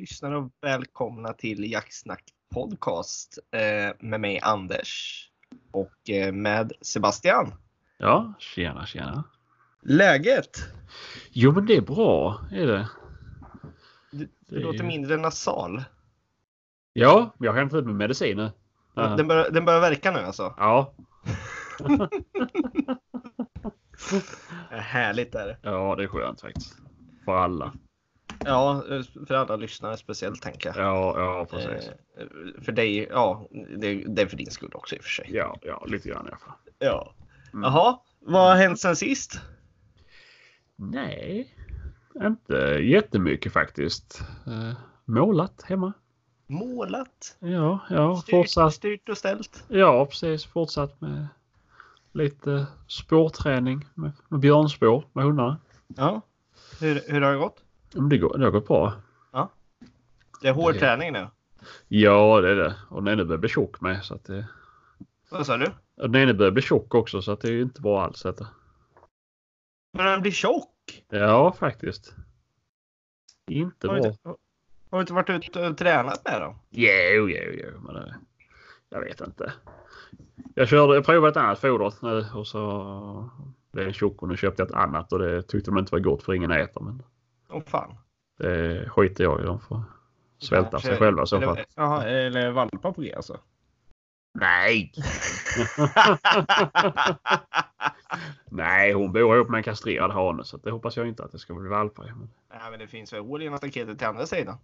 lyssnare och välkomna till Jaktsnack podcast eh, med mig Anders och eh, med Sebastian. Ja, tjena tjena. Läget? Jo men det är bra, är det. Du, du Det är- låter mindre nasal. Ja, jag har hämtat ut min medicin nu. Den, börjar, den börjar verka nu alltså? Ja, Härligt är det. ja, det är skönt faktiskt. För alla. Ja, för alla lyssnare speciellt tänker jag. Ja, ja precis. Eh, för dig, ja, det, det är för din skull också i och för sig. Ja, ja, lite grann i alla fall. Ja. Mm. Jaha, vad har hänt sen sist? Nej, inte jättemycket faktiskt. Eh, målat hemma. Målat? Ja, ja, Styrt, fortsatt. styrt och ställt? Ja, precis. Fortsatt med lite spårträning med, med björnspår med hundarna. Ja. Hur, hur har det gått? Det, går, det har gått bra. Det är hård Det- träning nu. Ja, det är det. Och den ene börjar bli tjock med. Så att det, Vad sa du? och den ene börjar bli tjock också så att det är inte bra alls. Detta. Men den blir tjock! Ja, faktiskt. Inte Har bra. inte, har du inte varit ute och tränat med dem? Jo, jo, jo. Men det, jag vet inte. Jag, körde, jag provade ett annat foder nu och så blev den tjock och nu köpte jag ett annat och det tyckte de inte var gott för ingen äter. Men Åh fan. det skiter jag i. De får svälta sig själva i så fall. Eller, jaha, eller valpar på G alltså? Nej! Nej, hon bor ihop med en kastrerad hane så det hoppas jag inte att det ska bli valpar i. Men Nej men det finns väl hål genom staketet till andra sidan?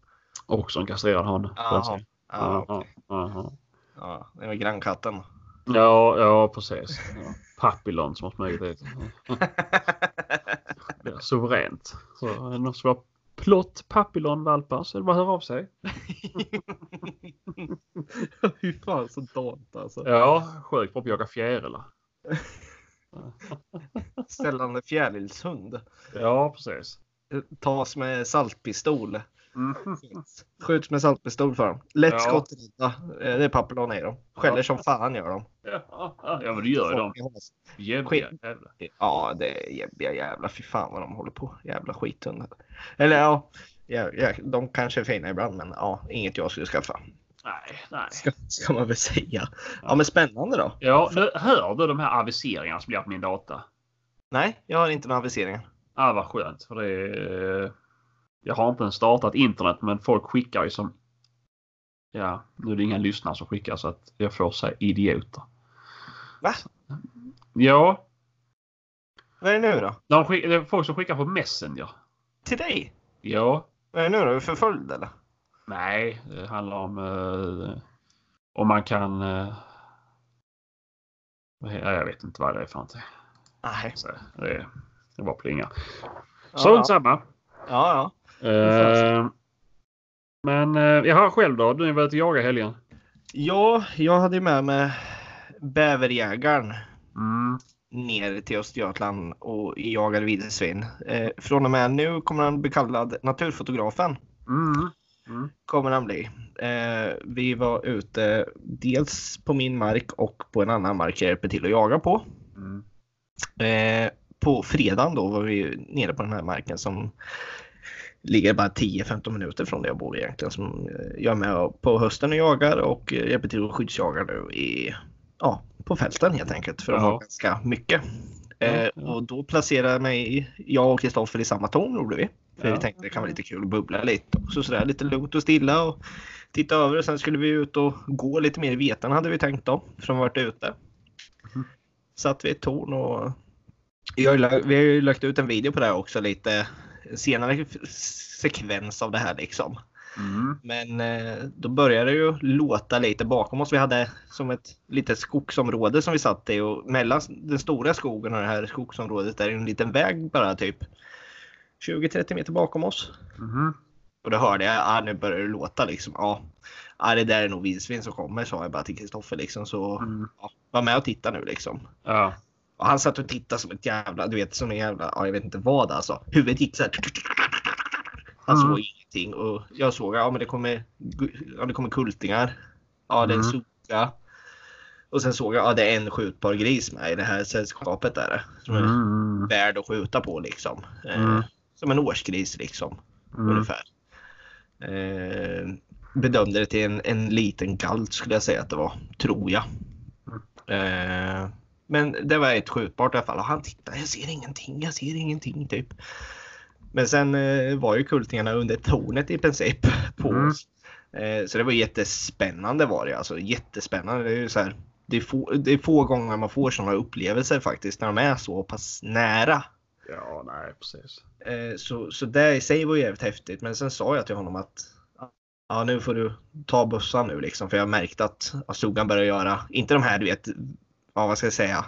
också en kastrerad hane. Jaha. Ja, okej. ja, ja. ja, det var grannkatten. Ja, ja precis. Ja. Papillon som har smugit dit. Är suveränt. Så någon som har plott papillonvalpar så är det bara att höra av sig. Fy fan så dant alltså. Ja, sjukt bra på att jaga fjärilar. Ställande fjärilshund. Ja, precis. Tas med saltpistol. Mhm. Skjuts med saltpistol för dem. Lätt Ja. skotträdda. Eh, Det är papillon i dem. Skäller som fan gör de. Ja, ja, men det gör de. Folk has. Jävliga jävlar. Ja, det är jävliga jävla fy fan vad de håller på. Jävla skithundar. Eller ja, ja, ja, de kanske är fina ibland men ja, inget jag skulle skaffa. Nej, nej. Ska, ska man väl säga. Ja men spännande då. Ja, nu hör du de här aviseringarna som blir på min data? Nej, jag har inte några aviseringar. Ja, vad skönt. För det är, jag har inte ens startat internet men folk skickar ju som... Ja, nu är det inga lyssnare som skickar så att jag får säga idioter. Va? Ja, Vad är det nu då? de skick, det är folk som skickar på Messenger. Till dig? Ja, Vad är det nu då? Är du förföljd eller? nej, det handlar om eh, om man kan... Eh, jag vet inte vad det är för någonting. Nej. Så det, det var plinga. Ja, Strunt ja. samma. Ja, ja. Eh, men eh, jag har själv då? Du har varit och jagat helgen? Ja, jag hade ju med mig bäverjägaren Mm. ner till Östergötland och jagade vildsvin. Eh, från och med nu kommer han bli kallad Naturfotografen. Mm. Mm. Kommer han bli. Eh, vi var ute dels på min mark och på en annan mark jag hjälper till att jaga på. Mm. Eh, på fredagen då var vi nere på den här marken som ligger bara 10-15 minuter från där jag bor egentligen. Som eh, jag är med på hösten och jagar och eh, hjälper till att skyddsjaga nu i, ja, på fälten helt enkelt. För de har ganska mycket. Eh, Ja, ja. Och då placerade mig, jag och Kristoffer i samma torn gjorde vi. För Ja. vi tänkte det kan vara lite kul att bubbla lite. Och så sådär lite lugnt och stilla och titta över. Och sen skulle vi ut och gå lite mer i vetan hade vi tänkt då. Har varit ute. Mhm. Satt vi i ett torn och jag vi har ju lagt ut en video på det också lite senare sekvens av det här liksom. Mm. Men eh, då började det ju låta lite bakom oss. Vi hade som ett litet skogsområde som vi satt i och mellan den stora skogen och det här skogsområdet är det en liten väg bara typ 20-30 meter bakom oss. Mhm. Och då hörde jag, ah, nu börjar det låta liksom. Ja, ah, det där är nog vildsvin som kommer sa jag bara till Kristoffer liksom. Så Mm. ja, var med och titta nu liksom. Ja. Och han satt och tittade som ett jävla, du vet som en jävla, ja, jag vet inte vad alltså. Huvudet gick så här. Han Mm. såg ingenting och jag såg, ja men det kommer, ja, det kommer kultingar. Ja det är en Mm. suga. Och sen såg jag, ja det är en skjutbar gris med i det här sällskapet där. Som är Mm. värd att skjuta på liksom. Eh, Mm. Som en årsgris liksom. Mm. Ungefär. Eh, bedömde det till en, en liten galt skulle jag säga att det var, tror jag. Eh, men det var ett skjutbart i alla fall. Och han tittade, jag ser ingenting, jag ser ingenting typ. Men sen eh, var ju kultingarna under tornet i princip på Mm. oss. Eh, så det var jättespännande var det alltså. Jättespännande. Det är ju så här, det är, få, det är få gånger man får sådana upplevelser faktiskt när de är så pass nära. Ja, nej precis. Eh, så, så det i sig var jävligt häftigt. Men sen sa jag till honom att ja, nu får du ta bussen nu liksom. För jag märkte att Azugan började göra, inte de här du vet, ja vad ska jag säga,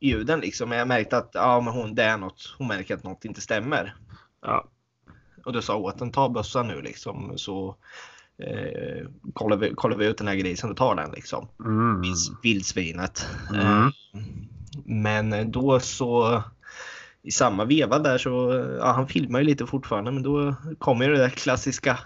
ljuden liksom. Men jag märkte att ja, men hon, det är något, hon märker att något inte stämmer. Ja. Och då sa åt den ta bussen nu liksom. Så eh, kollar, vi, kollar vi ut den här grisen och tar den liksom. Mm. Vilds- Vildsvinet. Mm. Eh, Men då så i samma veva där så, ja han filmar ju lite fortfarande men då kommer ju det där klassiska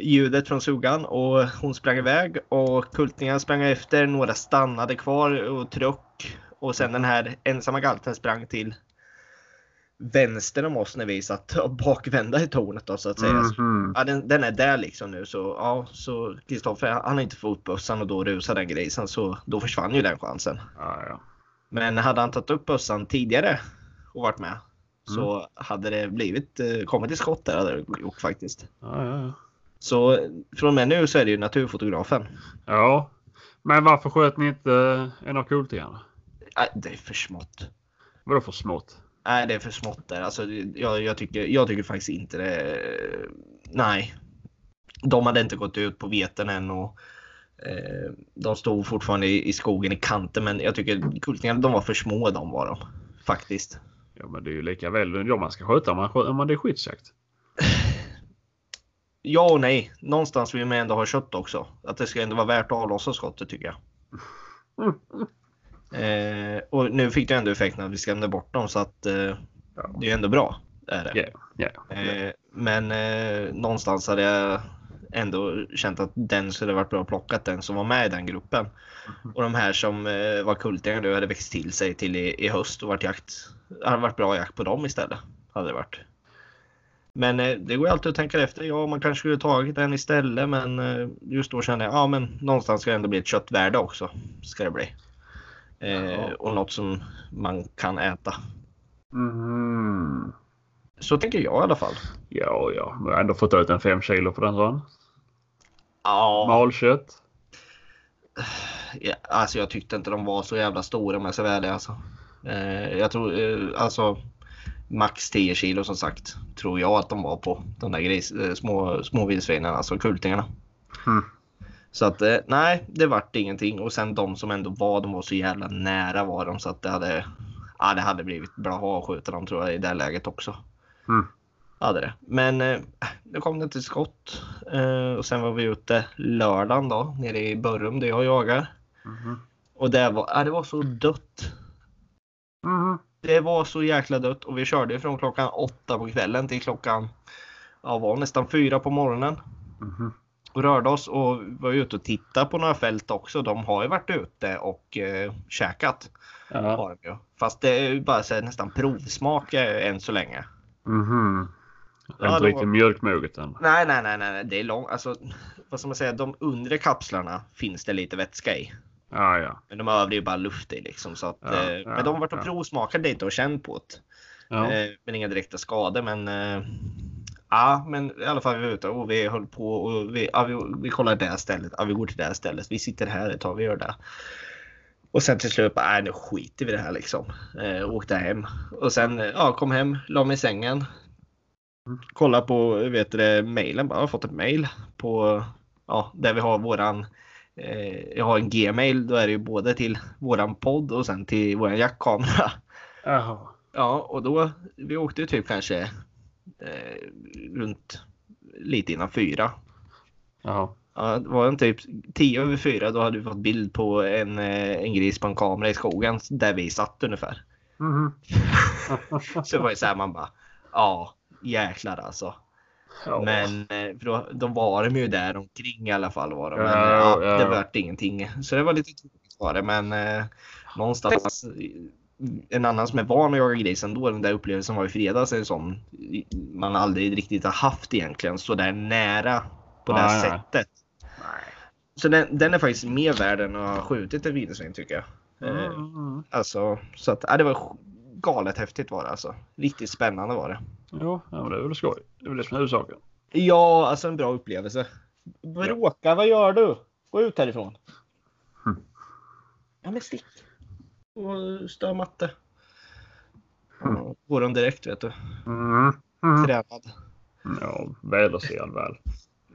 ljudet från sugan och hon sprang iväg och kultingarna sprang efter, några stannade kvar och tryck och sen den här ensamma galten sprang till vänster om oss när vi satt bakvända i tornet då så att säga. Så Mhm. Ja, den, den är där liksom nu så ja, så Kristoffer han har inte fått bössan och då rusar den grisen så då försvann ju den chansen. Ja, ja. Men hade han tagit upp bössan tidigare och varit med så hade det blivit eh, kommit till skott där hade det gjort faktiskt. Ja, ja, ja. Så från och med nu så är det ju naturfotografen. ja. Men varför sköt ni inte eh, en av kultingarna? Det är för smått. Vadå för smått? Nej, det är för smått där. Alltså, jag, jag, tycker, jag tycker faktiskt inte det. Nej. De hade inte gått ut på veten än och eh, de stod fortfarande i, i skogen i kanten. Men jag tycker kultingarna, de var för små de var de. Faktiskt. Ja, men det är ju lika väl ja, man ska skjuta om man, om man det är skyddsjakt. Ja och nej. Någonstans vill man ändå ha kött också. Att det ska ändå vara värt att avlossa skottet tycker jag. Eh, och nu fick det ändå effekten att vi skrämde bort dem så att eh, det är ändå bra. Det är det. Ja, ja. Eh, men eh, någonstans hade jag ändå känt att den skulle varit bra plockat, den som var med i den gruppen. Och de här som eh, var kultingar nu hade växt till sig till i, i höst och varit jakt. hade varit bra jakt på dem istället. Hade det varit. Men eh, det går alltid att tänka efter. Ja, man kanske skulle tagit den istället, men eh, just då kände jag ja, men någonstans ska det ändå bli ett köttvärde också. Ska det bli. Eh, Ja. och något som man kan äta. Mhm. Så tänker jag i alla fall. Ja, ja. Jag har ändå fått ut en fem kilo på den sån. Ja. Malkött. Ja, alltså jag tyckte inte de var så jävla stora ska vara ärlig alltså. Eh, jag tror eh, alltså max 10 kilo som sagt tror jag att de var på de där gris, eh, små, små vildsvinen, alltså kultingarna. Mm. Så att eh, nej, det vart ingenting och sen de som ändå var, de var så jävla nära var de så att det hade, ja, det hade blivit bra att skjuta dem tror jag i det läget också. Mm. Hade det. Men eh, det kom det till skott eh, och sen var vi ute lördagen då nere i Börrum där jag jagar. Mhm. Och det var, ja, det var så dött. Mhm. Det var så jäkla dött och vi körde från klockan åtta på kvällen till klockan ja, var nästan fyra på morgonen. Mhm. Och rörde oss och var ute och tittade på några fält också. De har ju varit ute och eh, käkat. Ja. Har de ju. Fast det är ju bara så här, nästan provsmak eh, än så länge. Mhm. Ja, Inte riktigt var- mjölkmoget än. Nej, nej, nej, nej, nej, det är långt. Alltså, vad ska man säga? De undre kapslarna finns det lite vätska i. Ja, ja. Men de övre är ju bara luft i liksom. Så att, Ja, eh, men de har varit och ja. provsmakat lite och känt på det. Eh, men inga direkta skador. Men eh, ja, men i alla fall vi var ute och vi höll på och vi, ja, vi, vi kollar det här stället. Ja, vi går till det här stället. Vi sitter här ett tag, vi gör det. Och sen till slut bara, nej nu skiter vi i det här liksom. Eh, åkte hem. Och sen eh, ja, kom hem, la mig i sängen. Kolla på, vet du mailen. Bara, jag har fått ett mail på, ja, där vi har våran eh, jag har en gmail, då är det ju både till våran podd och sen till våran jackkamera. Jaha. Ja, och då, vi åkte ju typ kanske eh, runt lite innan fyra. Jaha. Ja, det var en typ tio över fyra, då hade vi fått bild på en, eh, en gris på en kamera i skogen där vi satt ungefär. Mhm. Så det var ju så här man bara, ja jäklar alltså. Ja. Men eh, för då, de var de ju där omkring i alla fall var de. Men Ja, ja, det vart ingenting. Så det var lite tråkigt var det men eh, någonstans en annan som är van att jaga gris ändå, den där upplevelsen var i fredags, är sån man aldrig riktigt har haft egentligen så där nära på det här sättet. Så den, den är faktiskt mer värd än att ha skjutit ett vildsvin tycker jag. Eh, Mm. Alltså, så att, ja, det var galet häftigt var det alltså. Riktigt spännande var det. Ja, ja, men det är väl skoj. Det är väl det som är huvudsaken. Ja, alltså en bra upplevelse. Bråka, vad gör du? Gå ut härifrån. Hm. Ja, men stick. Och stör matte. Ja, Går de direkt vet du. Mm. Mm. Tränad. Ja, välåserad väl.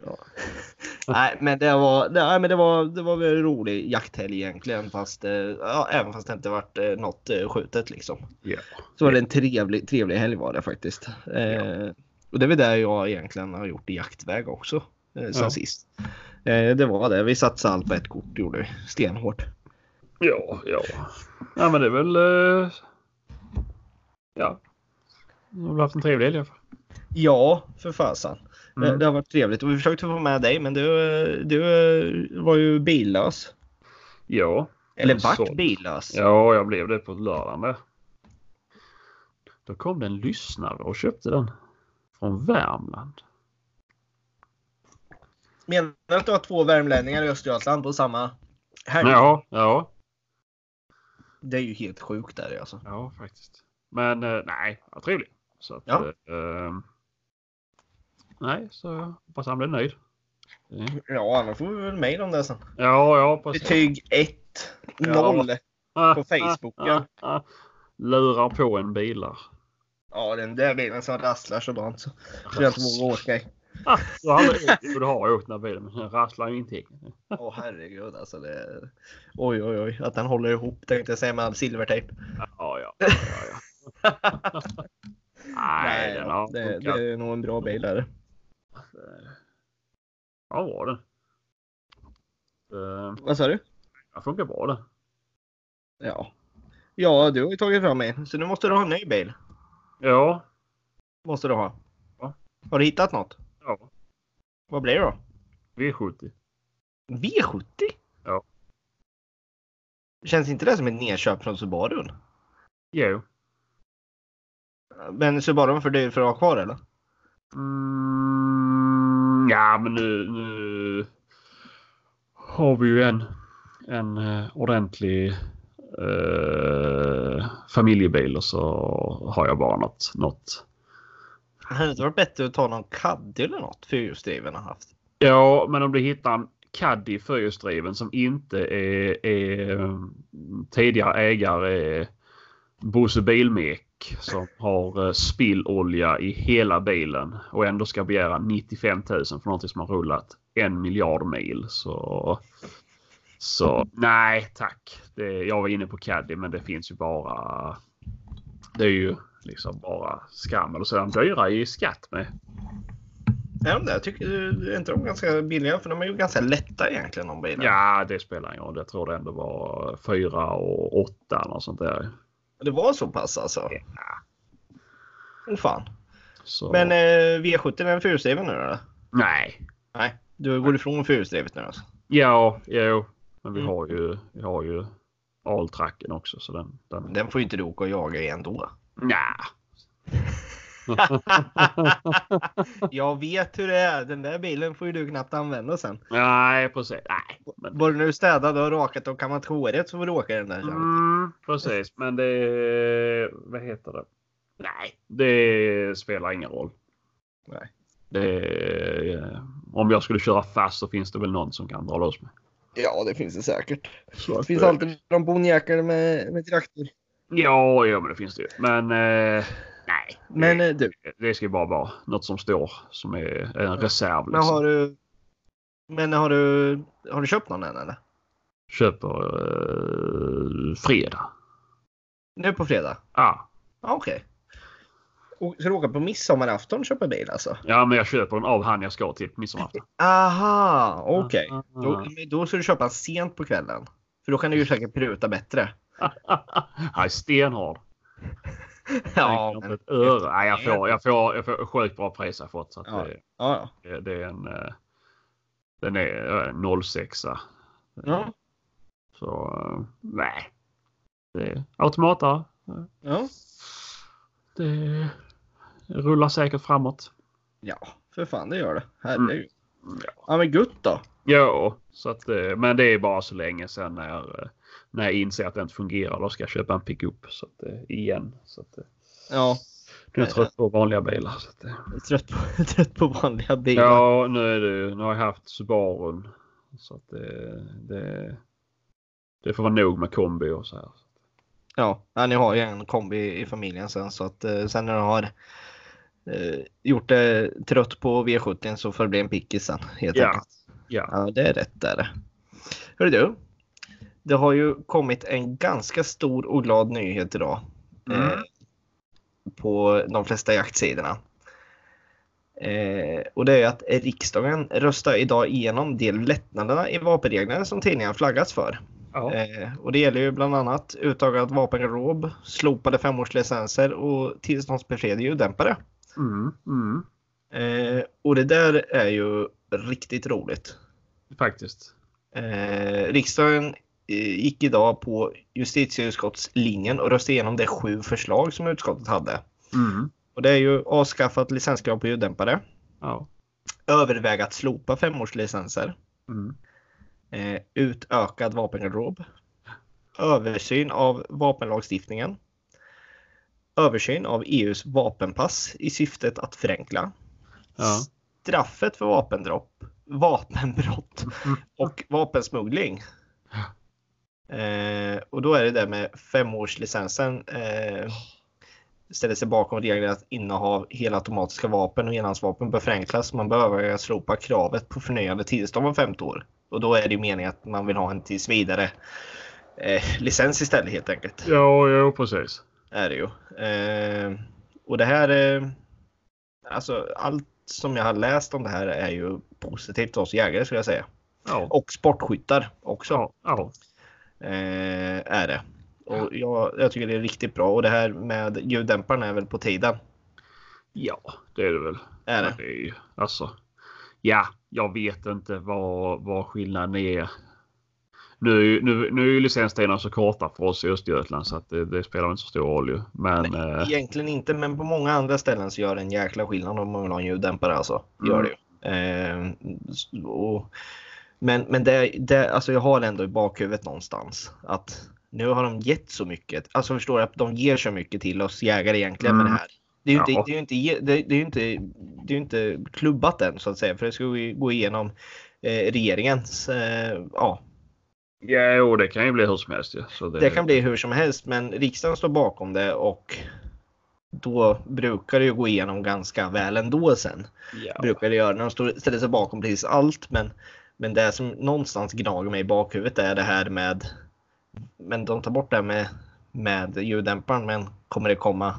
Nej, men det var, nej, men det var, det var väl en rolig jakthelg egentligen. Fast, eh, ja, även fast det inte varit eh, något eh, skjutet liksom. Ja. Så var det en trevlig, trevlig helg var det faktiskt. Eh, och det är väl det jag egentligen har gjort i jaktväg också. Eh, sen Ja. sist. Eh, det var det. Vi satsade allt på ett kort gjorde vi. Stenhårt. Ja, ja. Ja, men det är väl... eh, Ja. Du har haft en trevlig helg i alla fall. Ja, för fasen. Mm. det har varit trevligt och vi försökte få med dig men du, du eh, var ju billös. Ja. Eller vart billös. Ja, jag blev det på lördagen där. Då kom det en lyssnare och köpte den. Från Värmland. Menar du att du har två värmlänningar i Östergötland på samma helg? Ja, ja. Det är ju helt sjukt där alltså. Ja, faktiskt. Men eh, nej, vad trevligt. Så att, Ja. eh, ehm, nej, så jag hoppas han blir nöjd. Mm. Ja, annars får vi väl mejl om det sen. Ja, ja, precis. Betyg 1, Ja. 0. på Facebook, ja. Lurar på en bilar. Ja, den där bilen som rasslar så så jag inte vågar åka i. Åkt- jo, du har åkt den här bilen men den rasslar ju ingenting. Åh herregud alltså. Det... Oj, oj, oj. Att den håller ihop tänkte jag säga med all silvertejp. Ja, ja, ja. ja, ja. Nej, den har det, det är nog en bra bil där. Ja, var det. Eh, Vad sa du? Det funkar bra det. Ja. Ja, du har ju tagit fram en. Så nu måste du ha en ny bil. Ja. Måste du ha. Ja. Har du hittat något? Ja. Vad blir det då? V70. V70? Ja. Känns inte det som ett nedköp från Subaru? Jo. Men Subaru för dyr för att ha kvar eller? Mm, ja, men nu, nu har vi ju en, en eh, ordentlig eh, familjebil och så har jag bara något, något. Hade det inte varit bättre att ta någon Caddy eller något fyrhjulsdriven har haft? Ja, men om du hittar en Caddy fyrhjulsdriven som inte är, är eh, tidigare ägare är Bosse Bilmek som har eh, spillolja i hela bilen och ändå ska begära 95 000 för någonting som har rullat en miljard mil. Så, så nej tack. Det, jag var inne på Caddy men det finns ju bara. Det är ju liksom bara skammel och så är de dyra i skatt med. Är de? Jag tycker är inte de ganska billiga för de är ju ganska lätta egentligen de bilarna. Ja, det spelar ingen roll. Jag tror det ändå var 4 och 8 eller sånt där. Det var så pass alltså? Ja. Åh fan. Så, Men eh, V70 är en fyrhjulsdriven nu eller? nej. Nej, du går ifrån fyrhjulsdrivet nu alltså? Ja, jo. Men vi Mm. har ju, vi har ju Altracken också så den... den... Den får ju inte du åka och jaga i ändå. Nja. Jag vet hur det är. Den där bilen får ju du knappt använda sen. Nej, precis. Nej. Men, Både när du städad och rakat och kammat håret så får du åka i den där. mm, precis. Men det... Vad heter det? Nej, det spelar ingen roll. Nej. Det, om jag skulle köra fast så finns det väl någon som kan dra loss mig. Ja, det finns det säkert. Så Det finns eh, alltid de bonjäkare med, med traktor. Ja, ja, men det finns det ju. Men eh, nej. Men det, eh, du, det ska bara vara något som står som är en reserv. men Liksom. har du... Men har du, har du köpt någon än eller? Köper eh, fredag. Nu på fredag? Ja. Ja, Okej. Och Ska du åka på midsommarafton och köpa bil alltså? ja, men jag köper den av han jag ska till på midsommarafton. Aha, okej. Ah, Då, men då ska du köpa den sent på kvällen. För då kan du ju säkert pruta bättre. Han är stenhård. Ja, men, öre. Nej, jag får, jag får, jag får sjukt bra pris jag fått. Så Ja. det, ja, det, det är en... eh, Den är eh, 06 ja. Så eh, nej. Det är automatare Ja. Det rullar säkert framåt. Ja, för fan det gör det. Herregud. Mm. Ja. Ja men gutt då. Ja, så att, eh, men det är bara så länge sen när, eh, när jag inser att det inte fungerar. Då ska jag köpa en pickup så att, eh, igen. Så att, Ja, nu är jag trött på vanliga bilar. Så att, är trött på, trött på vanliga bilar. ja, nu, är det, nu har jag haft Subarun. Så att det, det, det får vara nog med kombi och så här. Ja, ja, ni har ju en kombi i familjen sen så att eh, sen när du har eh, gjort det trött på V70 så får det bli en pickis sen helt Ja. enkelt. Ja. Ja, det är rätt där. Hörru du. Det har ju kommit en ganska stor och glad nyhet idag. Mm. Eh, på de flesta jaktsidorna. Eh, och det är att riksdagen röstar idag igenom de lättnaderna i vapenreglerna som tidningen flaggats för. Ja. Eh, och det gäller ju bland annat uttagat vapengarderob, slopade femårslicenser och tillståndsbefriade ljuddämpare. Mm, mm, Eh, och det där är ju riktigt roligt. faktiskt. Eh, riksdagen gick idag på justitieutskottslinjen och röstade igenom de sju förslag som utskottet hade. Mm, Och det är ju avskaffat licenskrav på ljuddämpare, ja. överväga att slopa femårslicenser, Mm, eh, utökad vapengarderob, översyn av vapenlagstiftningen, översyn av EUs vapenpass i syftet att förenkla, ja. straffet för vapendropp, vapenbrott och vapensmuggling. Eh, och då är det där med femårslicensen. Eh, ställer sig bakom regeln att innehav helautomatiska vapen och enhandsvapen bör förenklas. Man behöver slopa kravet på förnyade tillstånd var femte år. Och då är det meningen att man vill ha en tills vidare eh, licens istället helt enkelt. Ja, ja, precis. Är det ju. Eh, och det här är alltså allt som jag har läst om det här är ju positivt för oss jägare skulle jag säga. Ja. Och sportskyttar också Ja, eh, är det. Och jag, jag tycker det är riktigt bra och det här med ljuddämparna är väl på tiden. ja, det är det väl. Är det? det är ju, alltså, ja, jag vet inte vad, vad skillnaden är. Nu, nu, nu är ju licenstiderna så korta för oss i Östergötland så att det, det spelar inte så stor roll ju. Men eh, Egentligen inte men på många andra ställen så gör det en jäkla skillnad om man vill ha en ljuddämpare alltså. Gör det ju. Eh, och, men men det, det, alltså jag har ändå i bakhuvudet någonstans att nu har de gett så mycket. Alltså förstår att de ger så mycket till oss jägare egentligen med det Mm. här. Det är ju inte, Ja. det är ju inte, ge- det, det är ju inte, det är ju inte klubbat än så att säga för det ska gå igenom eh, regeringens eh, ja, ja, jo, det kan ju bli hur som helst. Så det, Det kan bli hur som helst, men riksdagen står bakom det och då brukar det ju gå igenom ganska väl ändå sen. Ja. Brukar det göra när de ställer sig bakom precis allt. Men, men det som någonstans gnager mig i bakhuvudet är det här med men de tar bort det här med, med ljuddämparen men kommer det komma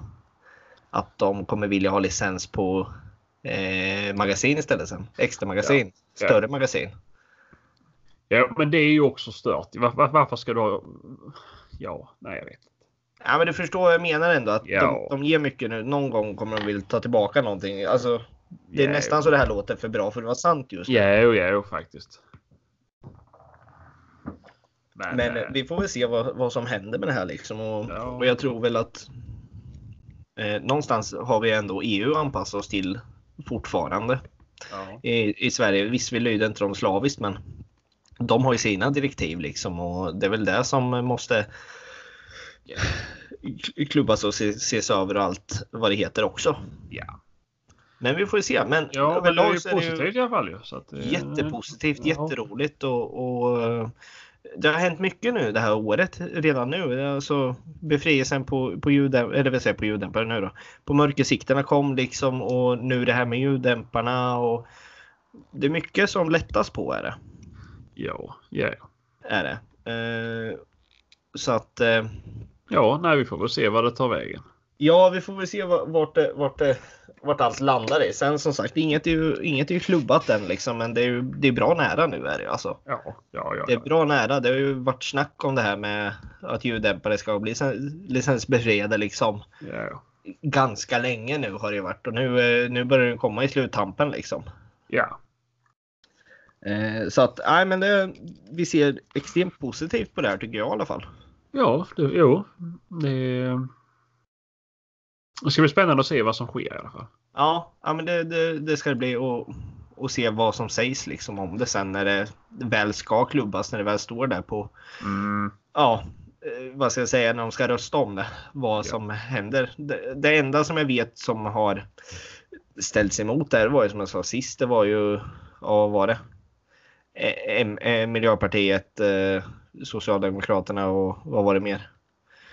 att de kommer vilja ha licens på eh, magasin istället sen? Extra magasin, Ja. större magasin. ja, men det är ju också stört. Var, varför ska du ha... Ja, nej jag vet inte. Ja men du förstår vad jag menar ändå att Ja. de, de ger mycket nu. Någon gång kommer de vilja ta tillbaka någonting. Alltså, det är nästan så det här låter för bra för att vara sant just nu. Ja, jo, ja, jo, faktiskt. Men, Men eh, vi får väl se vad, vad som händer med det här liksom. Och, Ja. och jag tror väl att eh, någonstans har vi ändå EU anpassat oss till fortfarande ja. i, i Sverige. Visst, vi lyder inte dem slaviskt men de har ju sina direktiv liksom och det är väl det som måste klubbas och ses, ses över och allt vad det heter också. Ja, Men vi får se. Men ja men det är överlag ju så är det positivt i alla fall ju. Så att, eh, jättepositivt, ja. jätteroligt och, och det har hänt mycket nu det här året redan nu. Alltså befrielsen på, på ljuddämparna, eller säger jag, på ljuddämpare nu då. På mörkersikterna kom liksom och nu det här med ljuddämparna och det är mycket som lättas på är det. Ja, ja. Är det. Eh, så att eh, Ja, nej, vi får väl se vad det tar vägen. Ja, vi får väl se va- vart, det, vart, det, vart allt landar i. Sen som sagt, inget är ju, inget är ju klubbat än liksom, men det är, ju- det är bra nära nu är det alltså. Ja, ja, ja. Det är bra nära. Det har ju varit snack om det här med att ljuddämpare ska bli licen- licensbefriade liksom. ja. Ganska länge nu har det varit och nu, eh, nu börjar den komma i sluttampen liksom. ja. Eh, Så att, nej men det, vi ser extremt positivt på det här tycker jag i alla fall. Ja, det, jo. Det, Det ska bli spännande att se vad som sker i alla fall. Ja, ja men det, det, det ska det bli och, och se vad som sägs liksom om det sen när det väl ska klubbas, när det väl står där på Mm. ja, eh, vad ska jag säga när de ska rösta om det, vad Ja. som händer. Det, det enda som jag vet som har ställts emot där var ju som jag sa sist, det var ju, ja vad var det? Eh, eh, Miljöpartiet, Socialdemokraterna och vad var det mer?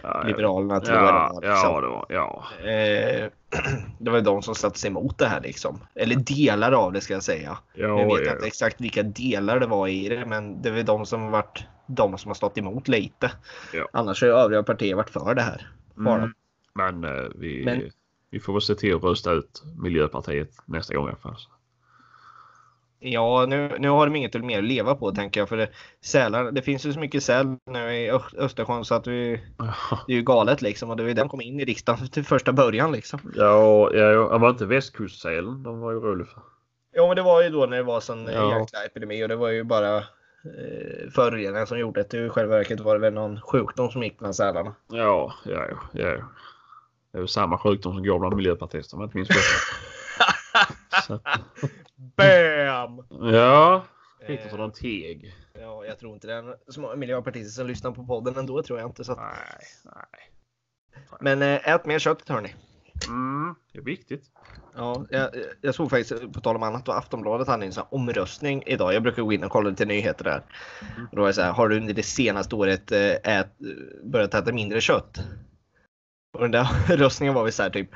Ja, Liberalerna tror jag det ja, var. ja, liksom. det var, ja. Eh, det var de som satte sig emot det här liksom. Eller delar av det ska jag säga. ja, Jag vet ja. inte exakt vilka delar det var i det, men det väl de som varit de som har stått emot lite. Ja. Annars har ju övriga partier varit för det här. Bara. Mm. Men, eh, vi, Men- vi får väl se till att rösta ut Miljöpartiet nästa gång i alla fall. Ja, nu, nu har de inget mer att leva på tänker jag. För det, sälar, det finns ju så mycket säl nu i Östersjön så att vi, det är ju galet liksom. Och det var ju den kom in i riksdagen till första början liksom. Ja, ja, var inte västkustsälen de var oroliga för? Ja, men det var ju då när det var sån Ja. ja. jäkla epidemi och det var ju bara eh, föroreningar som gjorde det. I själva verket var det väl någon sjukdom som gick bland sälarna. Ja, ja, ja, ja. ja. Det är ju samma sjukdom som går bland miljöpartister om jag inte minns fel. BAM! Ja, Eh, som en teg. Ja, jag tror inte det är så många miljöpartister som lyssnar på podden ändå tror jag inte. Så. att- Nej, nej. Men eh, ät mer kött hörni. Mm, det är viktigt. Ja, jag, jag såg faktiskt, på tal om annat, då Aftonbladet hade en sån här omröstning idag. Jag brukar gå in och kolla lite nyheter där. Och då var det så här, har du under det senaste året eh, ät, börjat äta mindre kött? Och den där röstningen var väl så här typ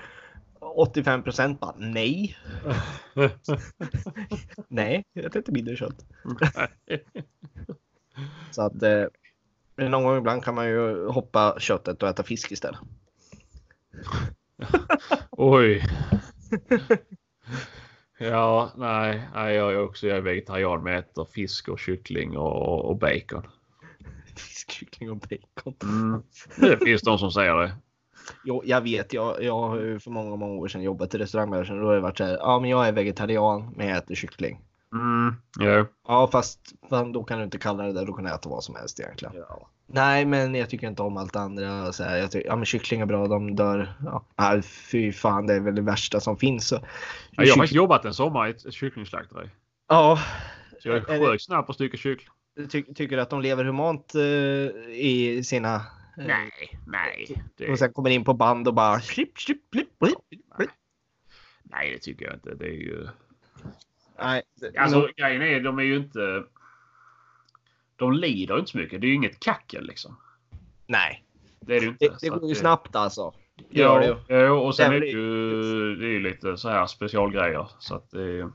85 procent bara nej. Nej, jag äter inte mindre kött. Så att eh, någon gång ibland kan man ju hoppa köttet och äta fisk istället. Oj. Ja, nej, nej, jag är också jag är vegetarian men äter fisk och kyckling och, och bacon. Fisk, kyckling och bacon. Mm. Det finns de som säger det. Jo, jag vet, jag, jag har ju för många, många år sedan jobbat i restaurangbranschen. Då har det varit så här, ja men jag är vegetarian men jag äter kyckling. Mm. Ja. Ja fast fan, då kan du inte kalla det där, då kan du äta vad som helst egentligen. ja. Nej men jag tycker inte om allt andra. Så här, jag tycker, ja men kyckling är bra, de dör. Ja, fy fan det är väl det värsta som finns. Så, Jag har faktiskt jobbat en sommar i ett kycklingslakteri. Ja, Så jag Är sjöng snabbt på stycke kyckling. ty, tycker du att de lever humant eh, i sina... eh, Nej, nej. Det, Och sen kommer in på band och bara... Slipp, slipp, slipp, slipp. nej, det tycker jag inte. Det är ju... Nej, det- Alltså grejen är, de är ju inte... De lider inte så mycket. Det är ju inget kackel liksom. nej. Det är det inte. Det, det går ju snabbt alltså. Det. Ja, ja, och sen är det ju, det är lite så här specialgrejer. Så att det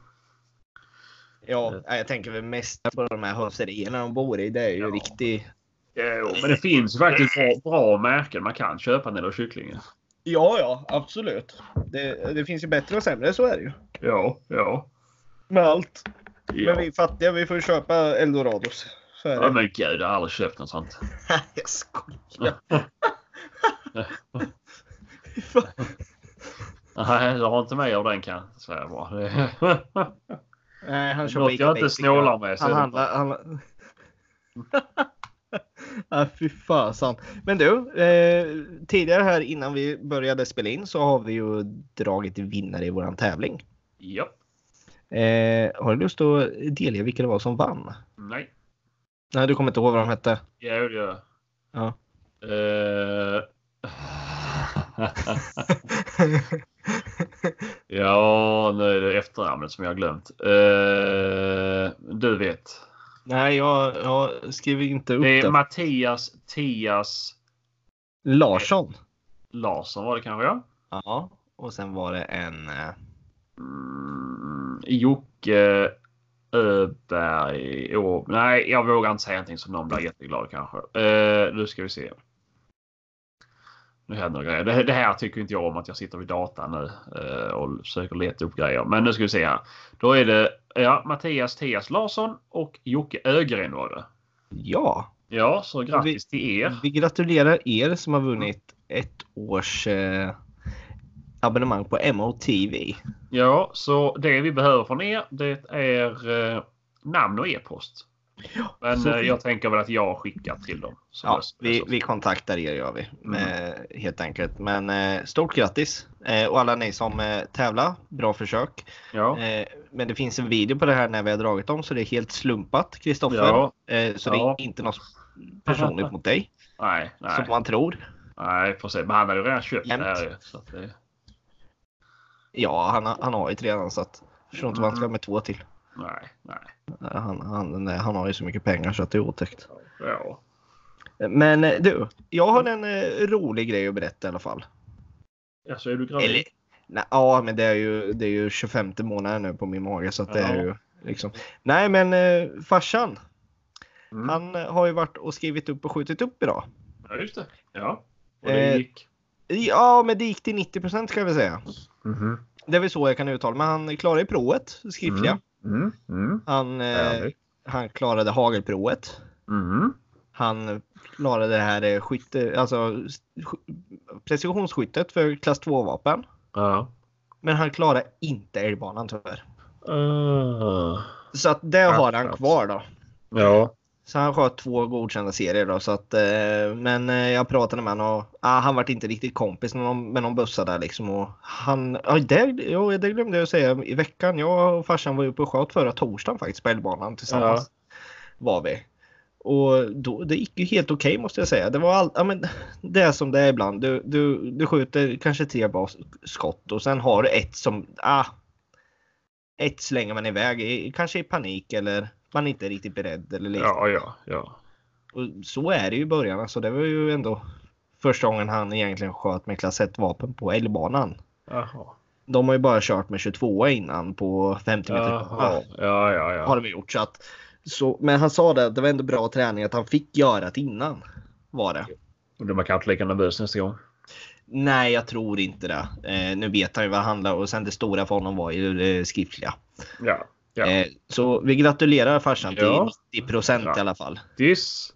Ja, nej, jag tänker väl mest på de här hönserierna de bor i. Det är ju Ja. riktigt... ja, men det finns ju faktiskt bra, bra märken man kan köpa när det är kycklingar. Ja, ja, absolut. Det, det finns ju bättre och sämre, så är det ju. Ja, ja. Med allt. Ja, Men vi fattiga, vi får ju köpa eldorados. Så är ja det. men gud, jag har aldrig köpt något sånt. jag skojar. Nej, jag har inte med av den kan jag säga bara. Nej, han kör Något jag inte snålar med, så Han är handlar... Han... ah, fy fasan. Men du, eh, tidigare här innan vi började spela in så har vi ju dragit vinnare i våran tävling. ja. Eh, har du lust att delge vilka det var som vann? Nej. Nej, du kommer inte ihåg vad de hette? Ja, det gör Ja. jag. Eh. ja, nu är det efternamnet som jag har glömt. Eh, du vet. Nej, jag, jag skriver inte upp Det är det. Mattias Tias Larsson. Larsson var det kanske ja? Ja, och sen var det en... Eh, Mm, Jocke Öberg. Oh, nej, jag vågar inte säga någonting som någon blir jätteglad kanske. Uh, nu ska vi se. Nu händer grejer. Det, det här tycker inte jag om att jag sitter vid datan nu eh, och försöker leta upp grejer. Men nu ska vi se här. Då är det ja, Mattias Tias Larsson och Jocke Ögren var det. ja, Ja, så grattis till er. vi gratulerar er som har vunnit ett års eh, abonnemang på MOTV. Ja, så det vi behöver från er det är eh, namn och e-post. Men så- eh, jag tänker väl att jag skickar till dem. Ja, vi, vi kontaktar er gör vi med, helt enkelt. Men eh, stort grattis eh, och alla ni som eh, tävlar. Bra försök. Ja. Men det finns en video på det här när vi har dragit dem så det är helt slumpat Kristoffer. Ja. Så det är inte något personligt mot dig Nej, nej. som man tror. Nej, se. Men han hade ju redan köpt Jämt. det här. Så det... Ja, han, har- han har ju ett redan så att jag förstår inte vad han ska med två till. Nej, nej. Han, han, nej, han har ju så mycket pengar så att det är otäckt. Ja. Men eh, du, jag har en eh, rolig grej att berätta i alla fall. Alltså är du gravid? Eller, nej, ja, men det är ju, det är ju 25 månaden nu på min mage så att det är Ja. ju liksom. Nej, men eh, farsan, Mm. han har ju varit och skrivit upp och skjutit upp idag. Ja, just det. Ja. Och det Eh, gick? Ja, men det gick till 90 ska jag väl säga. Mhm. Det är väl så jag kan uttala men han klarade ju provet, skriftliga. Mm. Mm. Han, eh, han klarade hagelprovet. Mm. Han klarade det här eh, skytte, alltså sk- precisionsskyttet för klass 2-vapen. Ja. Men han klarade inte älgbanan tyvärr. Uh. Så att det har han kvar då. Ja. Så han sköt två godkända serier då. Så att, eh, men eh, jag pratade med honom och ah, han vart inte riktigt kompis med någon, med någon bussa där liksom. Och han, ja, det, ja, det glömde jag att säga i veckan. Jag och farsan var uppe och sköt förra torsdagen faktiskt på älgbanan tillsammans. Var vi. Och då, det gick ju helt okej måste jag säga. Det var all, ja, men, det är som det är ibland. Du, du, du skjuter kanske tre bra skott och sen har du ett som, ah, ett slänger man iväg, kanske i panik eller man är inte riktigt beredd eller liknande. Ja, ja, ja. Och så är det ju i början. Alltså, det var ju ändå första gången han egentligen sköt med klass 1 vapen på älgbanan. Jaha. De har ju bara kört med 22 innan på 50 meter. Jaha. Ja, ja, ja. Har de gjort så att. Så, men han sa det, det var ändå bra träning att han fick göra det innan. Var det. Och de var kanske lika nervös nästa gång. Nej, jag tror inte det. Eh, nu vet han ju vad det handlar om och sen det stora för honom var ju det skriftliga. Ja. Ja. Eh, så vi gratulerar farsan till Ja. 90 procent Ja. i alla fall. Diss.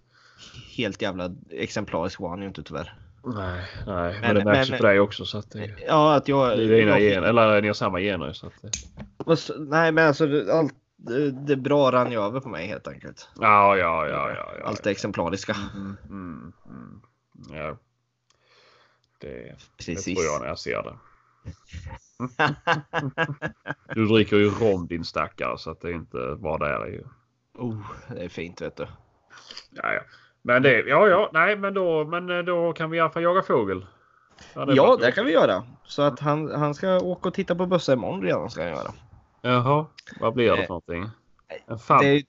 Helt jävla exemplarisk var han ju inte tyvärr. Nej, nej. Men, Men- det märks ju för dig också. Så att det, Ja, att jag... det är dina jag- gener. Eller ni har samma gener. Så att det, Vad s- Nej, men alltså det- allt det, det bra rann ju över på mig helt enkelt. ja, ja, ja, ja. ja. Allt det exemplariska. Mm, mm, mm. Ja. Det, det Precis. tror jag när jag ser det. Du dricker ju rom din stackare så att det är inte bara där är ju. oh, det är fint vet du. Ja, ja. Men det, ja, ja, nej, men då, men eh, då kan vi i alla fall jaga fågel. det Ja, det kan vi göra. Så att han, han ska åka och titta på bössa imorgon redan ska han göra. Jaha, vad blir det Eh, för någonting? Fan. Det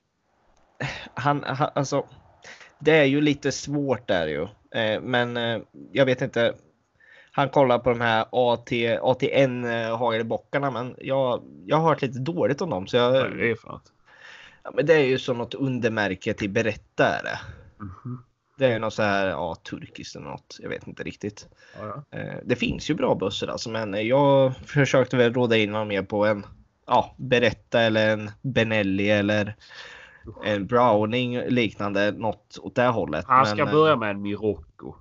han, han, alltså, det är ju lite svårt där ju. Eh, men jag vet inte. Han kollar på de här AT, ATN eh, hagelbockarna men jag, jag har hört lite dåligt om dem. Så jag, är det för något? ja, men det är ju som något undermärke till berätta är det. Mhm. Det är något så här, ja, turkiskt eller något. Jag vet inte riktigt. Ja, ja. Eh, Det finns ju bra bössor alltså, men jag försökte väl råda in honom mer på en ja, Beretta eller en Benelli eller en Browning liknande något åt det hållet. Han ska Men, eh, börja med en Mirocco.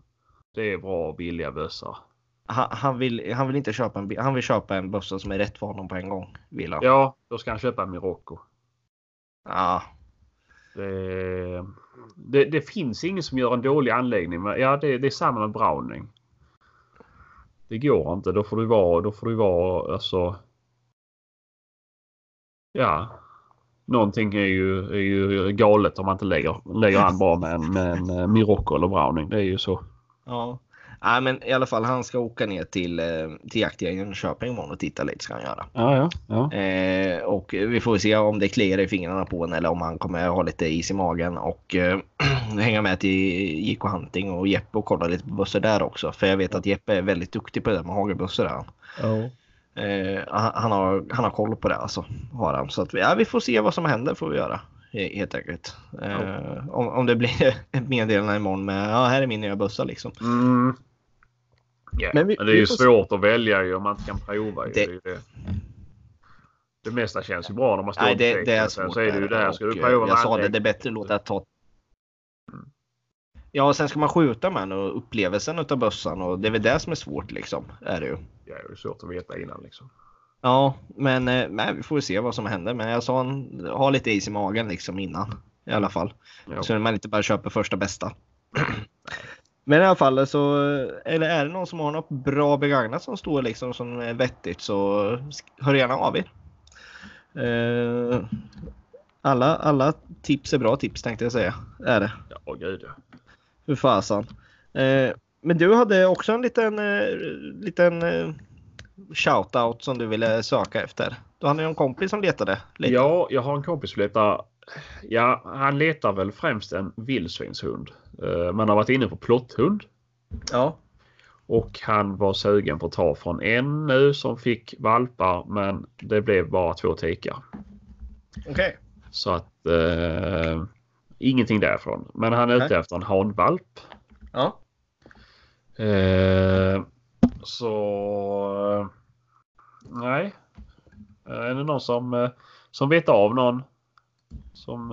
Det är bra och billiga bössor. Han, han, vill, han vill inte köpa en, han vill köpa en bössa som är rätt för honom på en gång. Vill han. Ja, då ska han köpa en Mirocco. Ja. Det, det, det finns ingen som gör en dålig anläggning. Men ja, det, det är samma med Browning. Det går inte. Då får du vara, då får du vara alltså. Ja. Någonting är ju, är ju galet om man inte lägger, lägger an bra med en, med en eh, Mirocco eller Browning. Det är ju så. Ja. Nej, men i alla fall han ska åka ner till, eh, till jaktgängen i Jönköping imorgon och titta lite ska han göra. Ja, ja, ja. Eh, och vi får se om det kliar i fingrarna på en eller om han kommer ha lite is i magen och eh, hänga med till JK Hunting och Jeppe och kolla lite på bössor där också. För jag vet att Jeppe är väldigt duktig på det där med hagelbössor. där. ja. Eh, han, har, han har koll på det alltså. Har han. Så att, ja, vi får se vad som händer får vi göra. he- Helt enkelt. Eh, om, om det blir ett meddelande imorgon med ja här är min nya bössa liksom. Mm. Ja, Men Men, vi- det är ju får se. svårt att välja ju om man inte kan prova. Det- Det... ju det. det mesta känns ju bra när man står Nej det, det är Sen svårt. Så är det ju där. där. Ska Och, du prova Jag sa det, det är bättre att låta det ta Ja, och sen ska man skjuta med den och upplevelsen utav bössan och det är väl det som är svårt liksom. Är det ju. Ja, det är svårt att veta innan liksom. Ja, men eh, nej, vi får se vad som händer. Men jag sa har lite is i magen liksom innan. i alla fall. Ja. Så man inte bara köper första bästa. Men i alla fall så eller är det någon som har något bra begagnat som står liksom som är vettigt så hör gärna av er. Eh, alla, alla tips är bra tips tänkte jag säga. Är det. Ja, gud ja. För fasen. Eh, men du hade också en liten, eh, liten eh, shoutout som du ville söka efter. Du hade ju en kompis som letade lite. Ja, jag har en kompis som letar. Ja, han letar väl främst en vildsvinshund. Eh, Man har varit inne på plotthund. Ja. Och han var sugen på att ta från en nu som fick valpar men det blev bara två tikar. Okej. Så att eh, ingenting därifrån. Men han är ute efter en hanvalp. Ja. Eh, så nej. Eh, Är det någon som, eh, som vet av någon som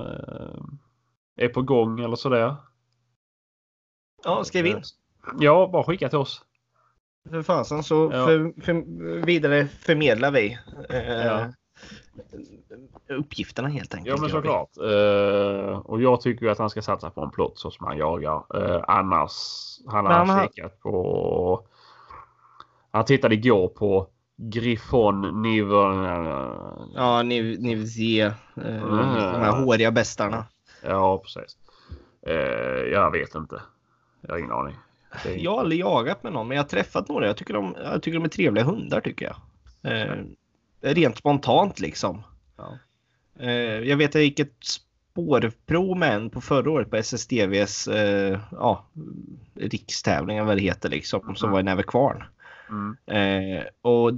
är på gång eller sådär? Ja, skriv in. Ja, bara skicka till oss. För fasen så Ja. för, för, vidare förmedlar vi eh, Ja. uppgifterna helt enkelt. Ja men såklart. Eh, och jag tycker att han ska satsa på en plott så som han jagar. Eh, annars han Men han har har- kikat på. Han tittade igår på Griffon Niver. Ja, ni, ni vill se eh, Mm. de här håriga bästarna. Ja precis. Eh, jag vet inte. Jag har ingen aning. Är- Jag har aldrig jagat med någon, men jag har träffat några. Jag tycker de, jag tycker de är trevliga hundar tycker jag. Eh, rent spontant liksom. Ja. Eh, jag vet att jag gick ett spårprov med en på förra året på SSDVs eh, ja, rikstävling, vad det heter liksom, som Mhm. var i Nävekvarn. Mm. Eh, och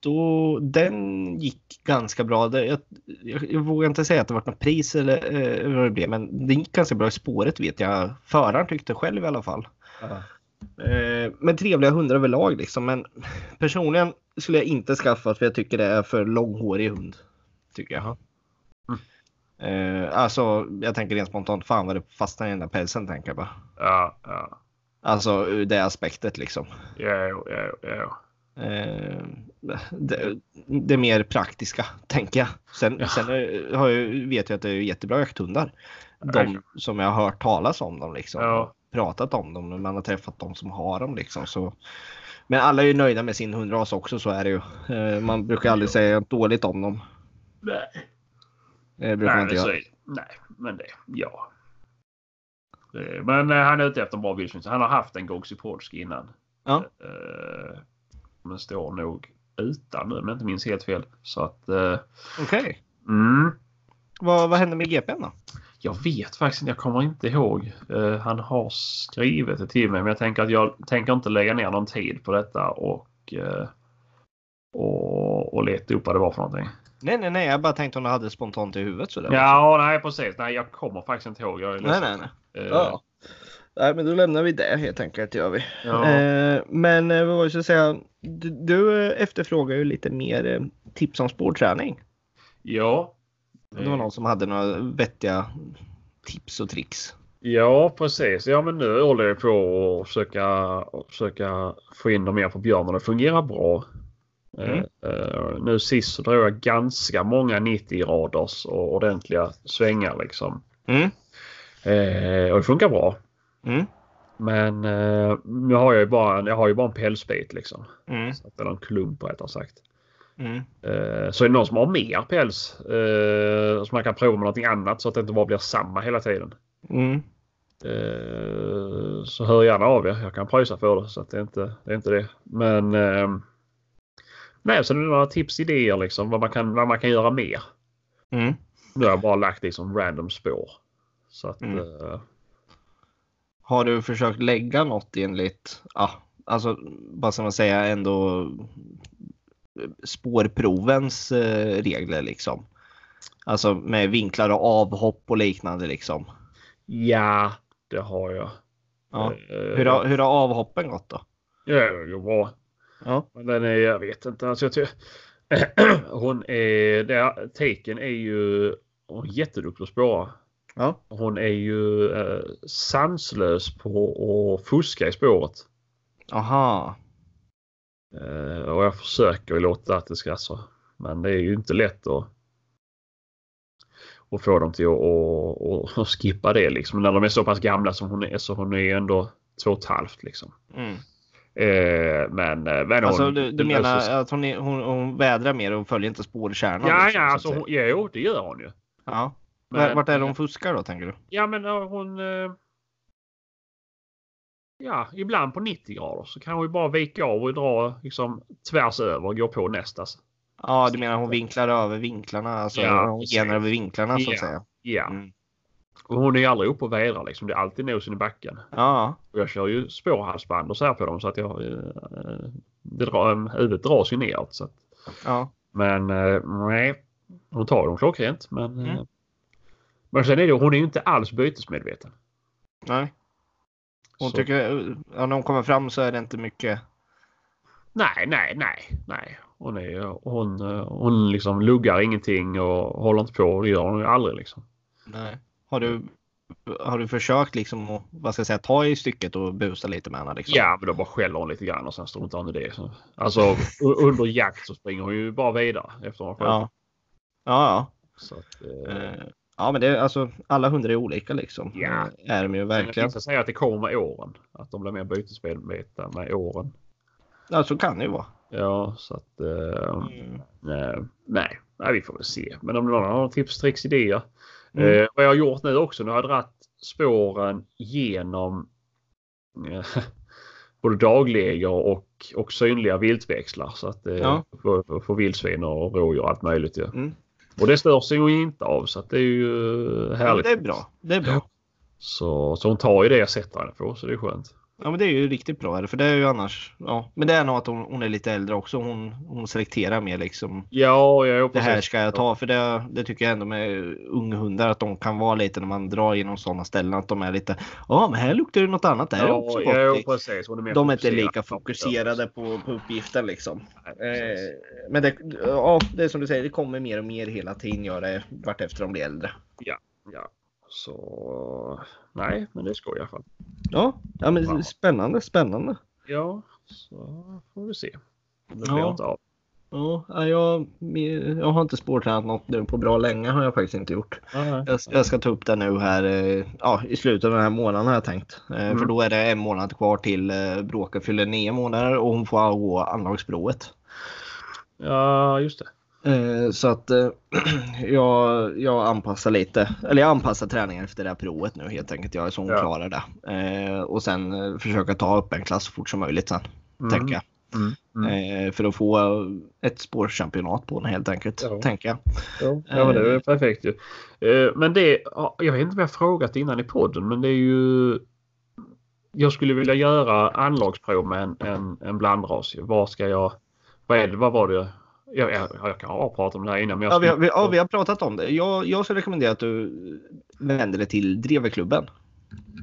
då, den gick ganska bra. Det, jag, jag, jag vågar inte säga att det var något pris eller eh, vad det blev, men det gick ganska bra i spåret vet jag. Föraren tyckte själv i alla fall. Eh, men trevliga hundar överlag liksom. Men personligen skulle jag inte skaffa för jag tycker det är för långhårig hund. Tycker jag. Eh, alltså jag tänker rent spontant, fan vad det fastnar i den där pälsen tänker jag bara. Ja, ja. Alltså ur det aspektet liksom. Ja, ja, ja. Eh, det, det mer praktiska, tänker jag. Sen, Ja. sen har jag, vet jag att det är jättebra jakthundar. De som jag har hört talas om dem liksom. Ja. Pratat om dem. Man har träffat de som har dem liksom. Så. Men alla är ju nöjda med sin hundras också, så är det ju. Eh, man brukar aldrig säga något dåligt om dem. Nej. Det brukar man Nej, inte så, göra. nej, men det, ja. Det, men eh, han är ute efter en bra vildsvin. Han har haft en Goxy Polski innan. Ja. Eh, men står nog utan nu om jag inte minns helt fel. Så att... Eh, Okej. mm, Vad, vad hände med GPn då? jag vet faktiskt inte. Jag kommer inte ihåg. Eh, han har skrivit det till mig men jag tänker att jag tänker inte lägga ner någon tid på detta och, eh, och, och leta upp vad det var för någonting. Nej, nej, nej. Jag bara tänkte om du hade spontant i huvudet sådär. Ja, nej precis. Nej, jag kommer faktiskt inte ihåg. Jag är Nej, nej, nej. Eh, Ja. Nej, men då lämnar vi det helt enkelt. Gör vi. ja. Eh, men eh, vad var det jag säga? Du, du eh, efterfrågar ju lite mer eh, tips om spårträning. ja. Det var någon som hade några vettiga tips och tricks. Ja, precis. Ja, men nu håller jag på att försöka, försöka få in dem mer på björn och det fungerar bra. Mm. Eh, eh, nu sist så drog jag ganska många 90 radars och ordentliga svängar liksom. Mm. Eh, och det funkar bra. Mm. Men eh, nu har jag ju bara, jag har ju bara en pälsbit liksom. Mm. Så att, eller en klump rättare sagt. Mm. Så är det någon som har mer päls som man kan prova med någonting annat så att det inte bara blir samma hela tiden. Mm. Så hör gärna av er. Jag kan pröjsa för det så att det är inte det. Är inte det. Men nej, så det är några tips, idéer liksom vad man kan, vad man kan göra mer. Mm. Nu har jag bara lagt liksom random spår. Så att Mm. eh, Har du försökt lägga något enligt, ja, alltså vad ska man säga, ändå spårprovens eh, regler liksom? Alltså med vinklar och avhopp och liknande liksom. ja, det har jag. Ja. Eh, Hur, har, hur har avhoppen gått då? Ja, det går bra. Ja. Men den är, jag vet inte. Alltså jag tycker, hon är, det, Taken är ju hon är jätteduktig på att spåra. Ja. Hon är ju eh, sanslös på att fuska i spåret. Aha. Eh, och jag försöker ju låta att det ska så. Men det är ju inte lätt att och få dem till att och, och skippa det liksom. När de är så pass gamla som hon är så hon är ändå två och ett halvt liksom. Mm. Eh, men, eh, men Alltså hon, du, du menar sig. att hon, är, hon, hon vädrar mer och följer inte spårkärnan? Ja, liksom, ja, så alltså, hon, jo, det gör hon ju. ja. Men- Vart är det hon fuskar då tänker du? Ja, men hon... eh, Ja, ibland på 90 grader så kan hon ju bara vika av och dra liksom tvärs över och gå på nästa. Ja, du menar hon vinklar över vinklarna? Alltså Ja, hon genar över vinklarna så att Ja. säga? Ja, Mm. Hon är ju aldrig uppe och vädrar liksom. Det är alltid nosen i backen. Ja, Och jag kör ju spårhalsband och så här på dem så att jag... eh, Det drar, eh, huvudet dras ju neråt. Så att, ja. men eh, nej, hon tar dem klockrent. Men, Mm. men sen är det hon är ju inte alls bytesmedveten. Nej. Hon Så- tycker, ja, när hon kommer fram så är det inte mycket. Nej, nej, nej, nej. Hon, är, hon, hon liksom luggar ingenting och håller inte på. Det gör hon ju aldrig liksom. Nej. Har du, har du försökt liksom att, vad ska jag säga, ta i stycket och busa lite med henne? Liksom? Ja, men då bara skäller hon lite grann och sen struntar hon i det. Så, alltså under jakt så springer hon ju bara vidare efter hon Ja. Ja, Så att, eh, ja. Eh, Ja, men det är alltså alla hundar är olika liksom. Ja. Eh, Är de ju verkligen. Vissa säger att det kommer med åren. Att de blir mer bytesmedvetna med åren. Ja, så kan det ju vara. Ja, så att... Eh, Mm. nej, nej, vi får väl se. Men om någon har några tips, tricks, idéer. Mm. Eh, vad jag har gjort nu också, nu har jag dragit spåren genom eh, både dagläger och, och synliga viltväxlar. Så att eh, Ja. för, för, vildsvin och rådjur och allt möjligt. Ja. Mm. Och det stör sig ju inte av så att det är ju Ja, men härligt. det är bra. Det är bra. Så, så hon tar ju det jag sätter henne på så det är skönt. Ja men det är ju riktigt bra. är För det är ju annars. Ja, men det är nog att hon, hon är lite äldre också. Hon, hon selekterar mer liksom. Ja, ja, Det här ska jag ta. För det, det tycker jag ändå med unghundar att de kan vara lite när man drar genom sådana ställen. Att de är lite. Ja men här luktar det något annat. Det här är Ja, också gott. ja, liksom. precis. Hon är mer de är inte lika fokuserade på, på uppgiften liksom. Nej. Eh, men det, ja, det är som du säger, det kommer mer och mer hela tiden gör det vart efter de blir äldre. Ja, så nej, men det ska jag i alla fall. Ja, ja men Ja. spännande, spännande. Ja, så får vi se. Det Ja. blir inte av. Ja, jag, jag har inte spårtränat något nu på bra länge har jag faktiskt inte gjort. Jag, jag ska ta upp det nu här eh, ja, i slutet av den här månaden har jag tänkt. Eh, Mm. För då är det en månad kvar till eh, Bråke fyller nio månader och hon får gå anlagsprovet. Ja, just det. Eh, Så att eh, jag, jag anpassar lite, eller jag anpassar träningen efter det här provet nu helt enkelt. Jag är så hon Ja. klarar det. Eh, Och sen eh, försöka ta upp en klass så fort som möjligt sen. Mm. Tänker jag. Mm. Mm. Eh, För att få ett spårchampionat på den helt enkelt. Ja. Tänker jag. Ja, ja, men det är perfekt ju. Eh, Men det, ja, jag vet inte om jag frågat innan i podden, men det är ju jag skulle vilja göra anlagsprov med en, en, en blandras. Vad ska jag... Vad, är det, vad var det? Jag, jag, jag kan ha pratat om det här innan. Men jag Ja, vi, har, vi, ja, vi har pratat om det. Jag, jag skulle rekommendera att du vänder dig till Dreveklubben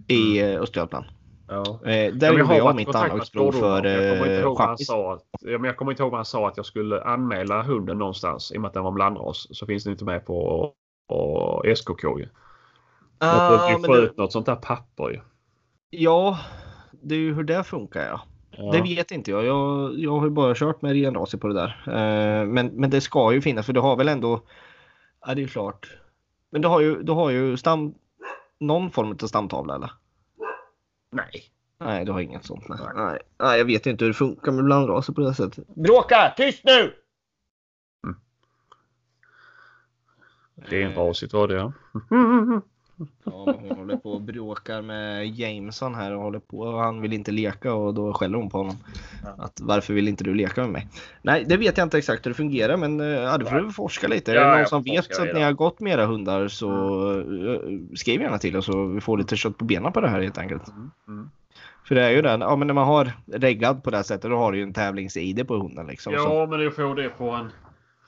i eh, Östergötland. Ja. Eh, Ja, där men gjorde jag mitt anlagsprov för spårdomaren. Jag kommer inte eh, champis. ja, men jag kommer inte ihåg vad han sa att jag skulle anmäla hunden någonstans. I och med att den var blandras så finns den inte med på, på SKK ju. Ah, får det, ut något sånt där papper ju. ja, det är ju hur det funkar ja. Ja. Det vet inte jag. jag. Jag har ju bara kört med renraser på det där. Eh, men, men det ska ju finnas för du har väl ändå. Ja det är ju klart. Men du har ju, du har ju stam, någon form av stamtavla eller? Nej. Nej du har inget sånt. Nej. Nej. Nej jag vet inte hur det funkar med blandraser på det sättet. Bråka! Tyst nu! Det är en rasigt var det ja. Ja, hon håller på och bråkar med Jameson här och håller på och han vill inte leka och då skäller hon på honom. Ja. Att varför vill inte du leka med mig? Nej, det vet jag inte exakt hur det fungerar men eh, ja, du får väl forska lite. Ja, är det någon som vet så att ni har gått med era hundar så eh, skriv gärna till oss så vi får lite kött på benen på det här helt enkelt. Mm. Mm. För det är ju den, ja men när man har reggad på det här sättet då har du ju en tävlings-ID på hunden liksom. Så, Ja men du får det på en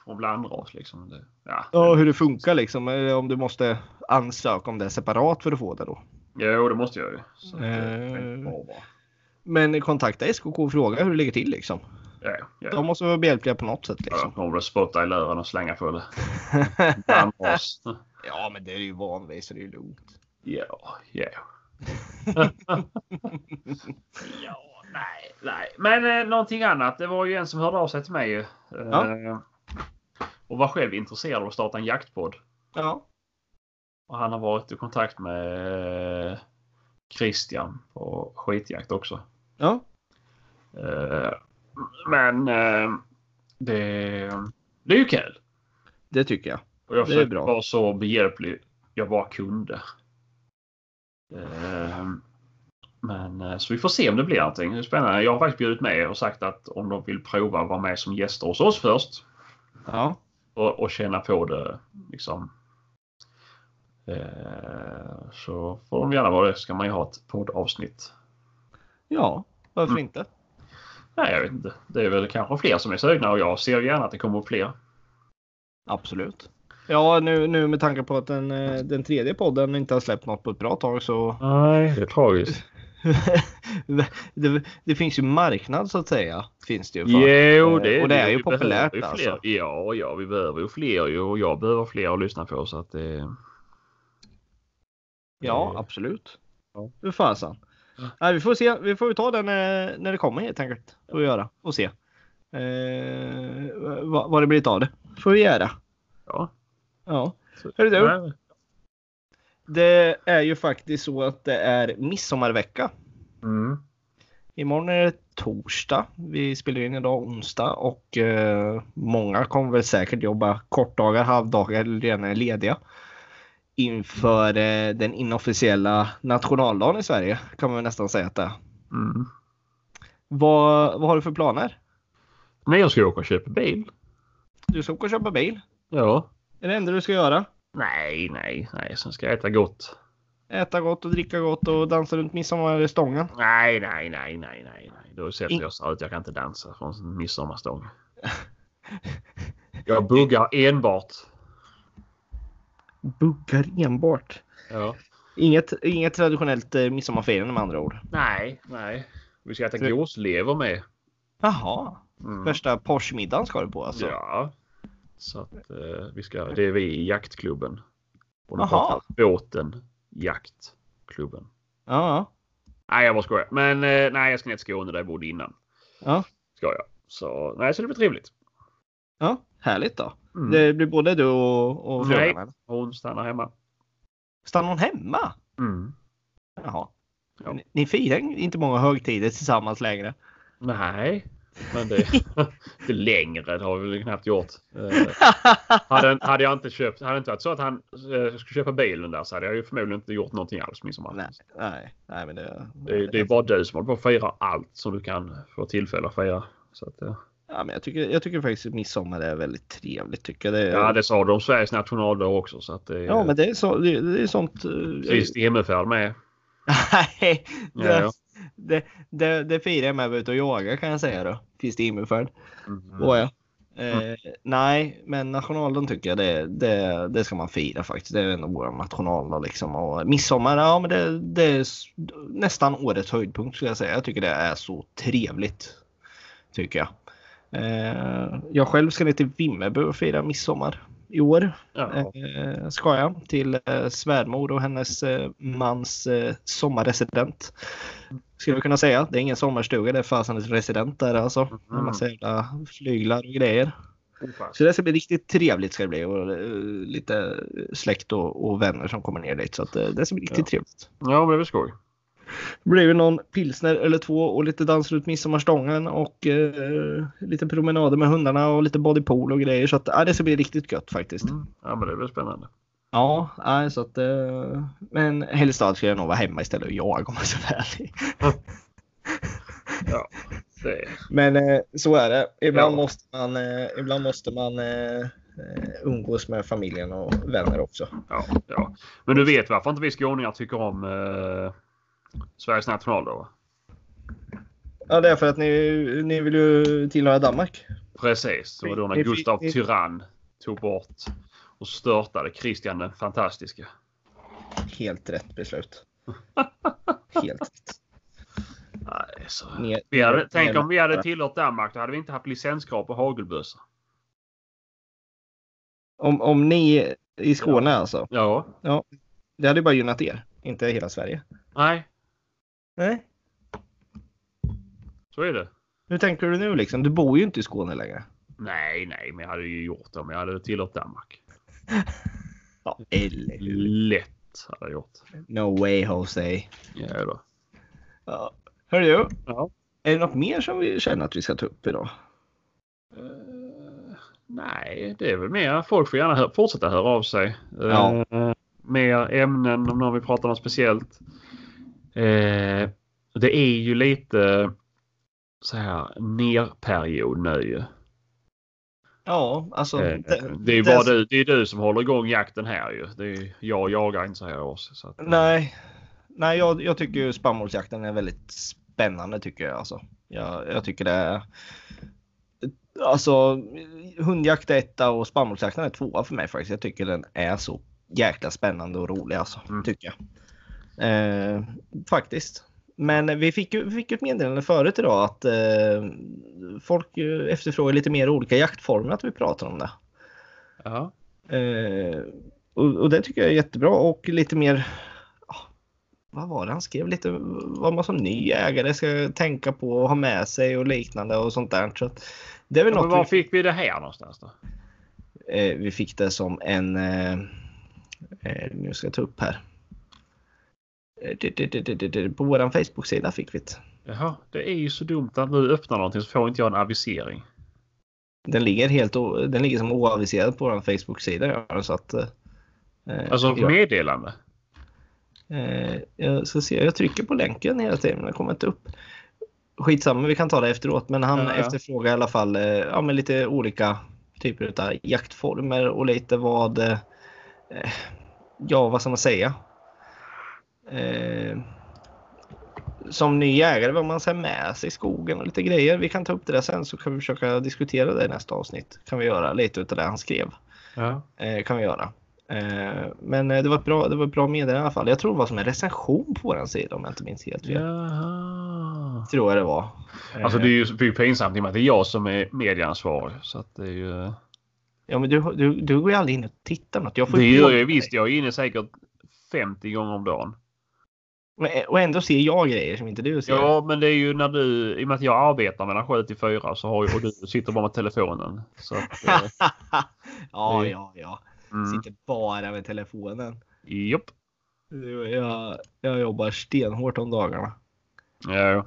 från blandras liksom. Det, ja. ja, hur det funkar liksom. Om du måste ansöka om det separat för att få det då. Jo det måste jag ju. Eh. bara. Men kontakta SKK och fråga hur det ligger till liksom. Ja, ja. De måste vara behjälpliga på något sätt Ja, liksom. kommer du spotta i lören och slänga full ja men det är ju vanligt så det är lugnt. Ja, ja. ja, nej, nej. Men eh, någonting annat. Det var ju en som hörde av sig till mig ju. Eh, Ja. Och var själv intresserad av att starta en jaktpodd. Ja. Och han har varit i kontakt med Christian på skitjakt också. Ja. Eh, Men eh, det, det är ju kul. Det tycker jag. Och jag försökte vara så behjälplig jag bara kunde. Eh, Men eh, så vi får se om det blir någonting. Det är spännande. Jag har faktiskt bjudit med och sagt att om de vill prova att vara med som gäster hos oss först Ja. och, och känna på det liksom. Eh, Så får de gärna vara det. Ska man ju ha ett poddavsnitt. Ja, varför Mm. inte? Nej, jag vet inte. Det är väl kanske fler som är sugna och jag ser gärna att det kommer fler. Absolut. Ja, nu, nu med tanke på att den, eh, den tredje podden inte har släppt något på ett bra tag så Nej, det är tragiskt. det, det finns ju marknad så att säga. Finns det ju för. Jo, Eh, det, och det är ju vi populärt, ju alltså. Ja, ja, vi behöver ju fler ju och jag behöver fler att lyssna på så att det... Ja, Eh, absolut. ja. Hur fasen. Ja. Nej, vi får se. Vi får ta den när, när det kommer helt enkelt. Får vi göra och se. Eh, vad, vad det blir av det. Får vi göra. Ja. Ja. Så- Hörru du. Det är ju faktiskt så att det är midsommarvecka. Mm. Imorgon är det torsdag. Vi spelar in idag onsdag och eh, många kommer väl säkert jobba kortdagar, halvdagar eller redan är lediga. Inför eh, den inofficiella nationaldagen i Sverige kan man nästan säga att det är. Mm. Vad, vad har du för planer? Nej, jag ska åka och köpa bil. Du ska åka och köpa bil. Ja. Är det enda du ska göra? Nej, nej, nej. Sen ska jag äta gott. Äta gott och dricka gott och dansa runt midsommarstången? Nej, nej, nej, nej, nej. nej. Då sätter In- jag så ut. Jag kan inte dansa från midsommarstång. Jag buggar enbart. Buggar enbart. Ja. Inget, inget traditionellt eh, midsommarfirande med andra ord. Nej, nej. Vi ska äta gåslever med. Jaha. Mm. Värsta Porsche-middagen ska du på alltså? Ja. Så att eh, vi ska, det är vi i jaktklubben. Och de pratar båten jaktklubben. Ja. Nej, jag bara skojar. Men eh, nej, jag ska ner till Skåne där jag bodde innan. Ja. Ska jag. Så nej, så det blir trevligt. Ja, härligt då. Mm. Det blir både du och, och Nej. eller? Hon stannar hemma. Stannar hon hemma? Mm. Jaha. Ja. Ni, ni firar inte många högtider tillsammans längre? Nej, men det, det längre det har vi väl knappt gjort. Eh, hade, hade jag inte köpt, hade det inte varit så att han eh, skulle köpa bilen där så hade jag ju förmodligen inte gjort någonting alls midsommar. nej, nej, nej, men det... Det, det är bara du som håller på att fira allt som du kan få tillfälle att fira. Så att, eh, Ja, men jag tycker, jag tycker faktiskt att midsommar är väldigt trevligt. Tycker det, ja, det sa de om Sveriges nationaldag också. Så att det, ja, men det är, så, det, det är sånt... eh, Kristi himmelfärd med. Nej, Ja, det, ja. det, det, det firar jag med att vara ute och jaga kan jag säga då. Kristi himmelfärd. Mm. Åh, ja. Eh, Nej, men nationaldagen tycker jag det, det, det ska man fira faktiskt. Det är ändå vår nationaldag liksom. Och midsommar, ja men det, det är nästan årets höjdpunkt skulle jag säga. Jag tycker det är så trevligt. Tycker jag. Eh, jag själv ska ner till Vimmerby och fira midsommar i år. Ja. Eh, ska jag till eh, svärmor och hennes eh, mans eh, sommarresident. Skulle vi kunna säga. Det är ingen sommarstuga, det är fasen ett resident där alltså. Med massa jävla flyglar och grejer. Så det ska bli riktigt trevligt ska det bli. Och, eh, lite släkt och, och vänner som kommer ner dit. Så att, eh, det ska bli riktigt Ja. trevligt. Ja, men det väl skoj. Det blir någon pilsner eller två och lite dans runt midsommarstången och eh, lite promenader med hundarna och lite bodypool och grejer. Så att, det ska bli riktigt gött faktiskt. Mm. Ja, men det väl spännande. Ja, nej, så att. Eh, men helst ska jag nog vara hemma istället och jaga om jag ska vara ärlig. Ja, det Men eh, så är det. Ibland Ja. måste man, eh, ibland måste man umgås med familjen och vänner också. Ja, ja. Men du vet varför inte vi skåningar tycker om eh, Sveriges nationaldag? va? Ja, det är för att ni, ni vill ju tillhöra Danmark. Precis. Det var då när Ni- Gustav ni- Tyrann tog bort och störtade Kristian den fantastiske. Helt rätt beslut. Helt rätt. Nej, så. Ner- Vi hade, ner- tänk ner- om vi hade tillhört Danmark. Då hade vi inte haft licenskrav på hagelbössa. Om, om ni i Skåne alltså. Ja. Det hade bara gynnat er. Inte hela Sverige. Nej, Nej. så är det. Hur tänker du nu liksom? Du bor ju inte i Skåne längre. Nej, nej, men jag hade ju gjort det om jag hade tillhört Danmark. Ja, Ja, eller hur? Lätt hade jag gjort. No way Jose. Ja, då. Ja. Hörru Ja. är det något mer som vi känner att vi ska ta upp idag? Eh, nej, det är väl mer. Folk får gärna hö- fortsätta höra av sig. Ja. Eh, mer ämnen om någon vill prata om speciellt. Eh, det är ju lite så här nerperiod nu. Ja, alltså. Eh, det- det är ju det- bara du, det är du som håller igång jakten här ju. Det är, jag jagar inte så här års. Så att, Nej, nej jag, jag tycker ju spannmålsjakten är väldigt spännande tycker jag. Alltså. Jag, jag tycker det är... Alltså hundjakt är etta och spannmålsjakten är tvåa för mig faktiskt. Jag tycker den är så jäkla spännande och rolig alltså. Mm. Tycker jag. Eh, faktiskt. Men vi fick ju vi fick ju ett meddelande förut idag att eh, folk ju efterfrågar lite mer olika jaktformer att vi pratar om det. ja. Eh, och, och det tycker jag är jättebra och lite mer vad var det han skrev? Lite vad man som ny ägare ska tänka på och ha med sig och liknande och sånt där. Så det är väl Ja, något var vi, fick vi det här någonstans då? eh, vi fick det som en... Eh, eh, nu ska jag ta upp här. Eh, det- det- det- det- det- det- På vår Facebook-sida fick vi det. Jaha, det är ju så dumt att nu öppnar någonting så får inte jag en avisering. Den ligger helt den ligger som oaviserad på vår Facebook-sida. Så att, eh, Alltså ja. meddelande. Eh, jag ska se, jag trycker på länken hela tiden men den kommer inte upp. Skitsamma, vi kan ta det efteråt. Men han Ja, ja. efterfrågar i alla fall eh, ja, men lite olika typer av jaktformer och lite vad... Eh, ja, vad ska man säga? Eh, som ny jägare, vad man ha med sig i skogen och lite grejer. Vi kan ta upp det där sen så kan vi försöka diskutera det i nästa avsnitt. Kan vi göra lite utav det han skrev. Ja. Eh, kan vi göra. Eh, men eh, det var ett bra, det var ett bra meddelande i alla fall. Jag tror det var som en recension på vår sida om jag inte minns helt fel. Jaha. Tror jag det var. Alltså det är ju det är ju pinsamt i och med att det är jag som är medieansvarig. Så att det är ju... Ja men du, du, du går ju aldrig in och tittar något. Jag får Det gör jag visst. Jag är inne säkert 50 gånger om dagen. Men, Och ändå ser jag grejer som inte du ser. Ja, men det är ju när du... I och med att jag arbetar mellan 7 till 4 så har ju... Och du sitter bara med telefonen. Så att... eh, ja, det- ja, ja. mm. Sitter bara med telefonen. Jopp. Jag, jag jobbar stenhårt om dagarna. Ja.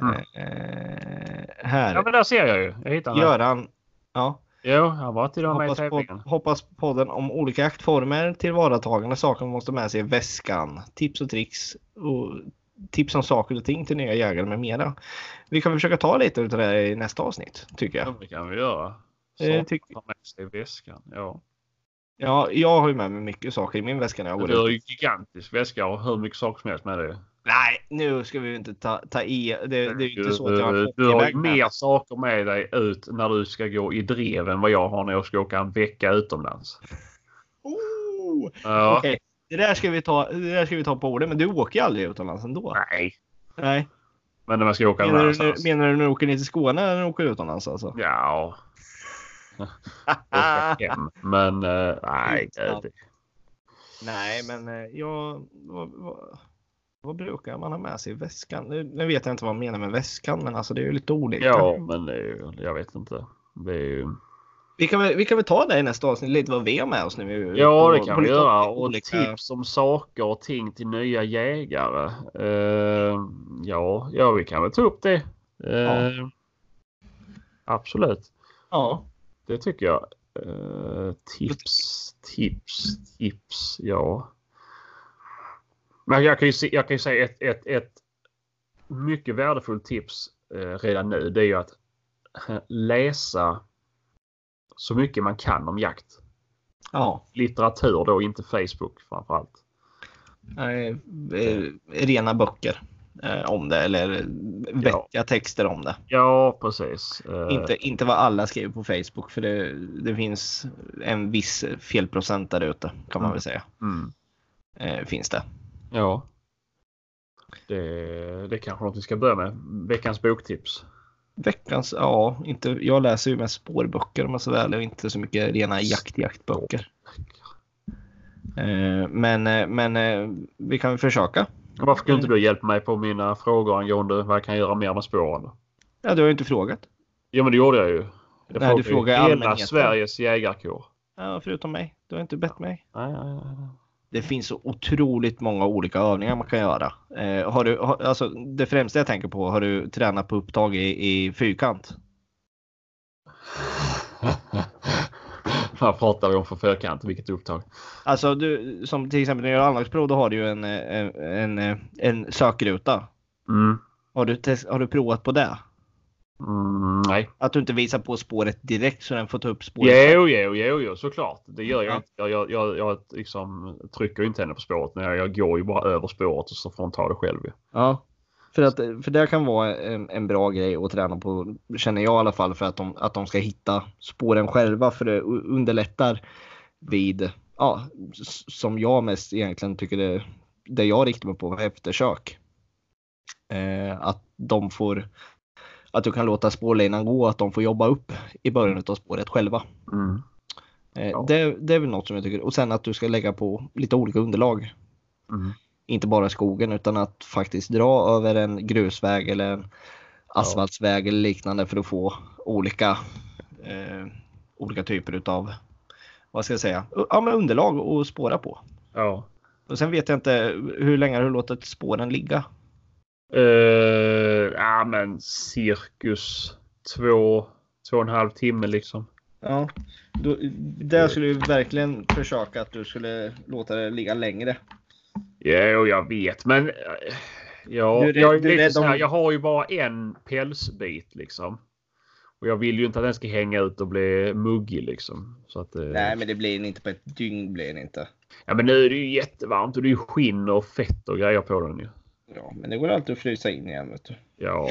Mm. Eh, här. ja, men där ser jag ju. Jag hittar. Göran. Ja. Jo, han var till i Hoppas, på, hoppas podden om olika jaktformer, tillvaratagande saker man måste med sig i väskan, tips och tricks och tips om saker och ting till nya jägare med mera. Vi kan försöka ta lite av det här i nästa avsnitt tycker Ja, jag. det kan vi göra. Eh, Saker tyck- att ta med sig i väskan. Ja. Ja, jag har ju med mig mycket saker i min väska när jag går Du har ut. ju gigantisk väska och hur mycket saker som helst med dig. Nej, nu ska vi inte ta, ta i. Det, det är ju inte så att jag har Du, har mer saker med dig ut när du ska gå i drev än vad jag har när jag ska åka en vecka utomlands. Oh, Ja. Okej, det där ska vi ta. Det där ska vi ta på ordet, men du åker ju aldrig utomlands ändå. Nej, Nej. men när man ska åka Menar du, menar du när du åker ner till Skåne eller när du åker utomlands alltså? Ja. Hem. Men eh, nej. Det- Nej, men eh, jag... Vad, vad, vad brukar man ha med sig i väskan? Nu, nu vet jag inte vad man menar med väskan, men alltså det är ju lite olika. Ja, men ju- jag vet inte. Ju... Vi, kan väl, vi kan väl ta det i nästa avsnitt, lite vad vi har med oss nu. Ja, det kan vi göra. Och olika- tips om saker och ting till nya jägare. Eh, ja, ja, vi kan väl ta upp det. Eh, Absolut. Ja. Det tycker jag. Eh, tips, tips, tips. Ja. Men jag kan ju, se, jag kan ju säga ett, ett, ett mycket värdefullt tips eh, redan nu. Det är ju att eh, läsa så mycket man kan om jakt. Ja. Litteratur då, inte Facebook framförallt. Eh, rena böcker eh, om det eller vettiga texter om det. Ja, precis. Eh, Inte, inte vad alla skriver på Facebook för det, det finns en viss felprocent där ute kan man Mm. väl säga. Mm, Eh, finns det. Ja. Det, det är kanske något vi ska börja med. Veckans boktips. Veckans, ja, inte, jag läser ju mest spårböcker om man så väl och inte så mycket rena jakt-jaktböcker. Eh, men eh, men eh, vi kan väl försöka. Varför kunde inte du hjälpa mig på mina frågor angående vad jag kan göra mer med spåren? Ja, du har ju inte frågat. Ja, men det gjorde jag ju. Jag Nej, du frågade ju frågar hela. Sveriges jägarkår. Ja, förutom mig. Du har inte bett mig. Nej, nej, nej. Det finns så otroligt många olika övningar man kan göra. Eh, har du, har, alltså, det främsta jag tänker på, har du tränat på upptag i, i fyrkant? Vad pratar vi om för fyrkant? Vilket upptag? Alltså du, som till exempel när du gör anlagsprov, då har du ju en, en, en, en sökruta. Mm. Har du, test, har du provat på det? Mm, nej. Att du inte visar på spåret direkt så den får ta upp spåret? Jo, jo, jo, jo, såklart. Det gör jag Ja. inte. Jag, jag, jag, jag liksom trycker inte henne på spåret. Men jag, jag går ju bara över spåret och så får hon ta det själv. Ja. För, att, för det kan vara en, en bra grej att träna på, känner jag i alla fall, för att de, att de ska hitta spåren själva. För det underlättar vid, ja, som jag mest egentligen tycker det, det jag riktar mig på eftersök. Eh, att de får, att du kan låta spårlinan gå, att de får jobba upp i början av spåret själva. Mm. Eh, Ja. det, det är väl något som jag tycker. Och sen att du ska lägga på lite olika underlag. Mm. Inte bara skogen utan att faktiskt dra över en grusväg eller en asfaltsväg eller liknande för att få olika, eh, olika typer utav vad ska jag säga, ja, men underlag att spåra på. Ja. Och sen vet jag inte hur länge har du låtit spåren ligga? Uh, ja, men cirkus två, två och en halv timme liksom. Ja, då, där skulle du verkligen försöka att du skulle låta det ligga längre. Jo, jag vet, men... eh, Ja, Du jag, du så här, jag har ju bara en pälsbit liksom. Och jag vill ju inte att den ska hänga ut och bli muggig liksom. Så att, eh, Nej, men det blir den inte på ett dygn blir den inte. Ja, men nu är det ju jättevarmt och det är ju skinn och fett och grejer på den ju. Ja, men det går alltid att frysa in igen vet du. Ja.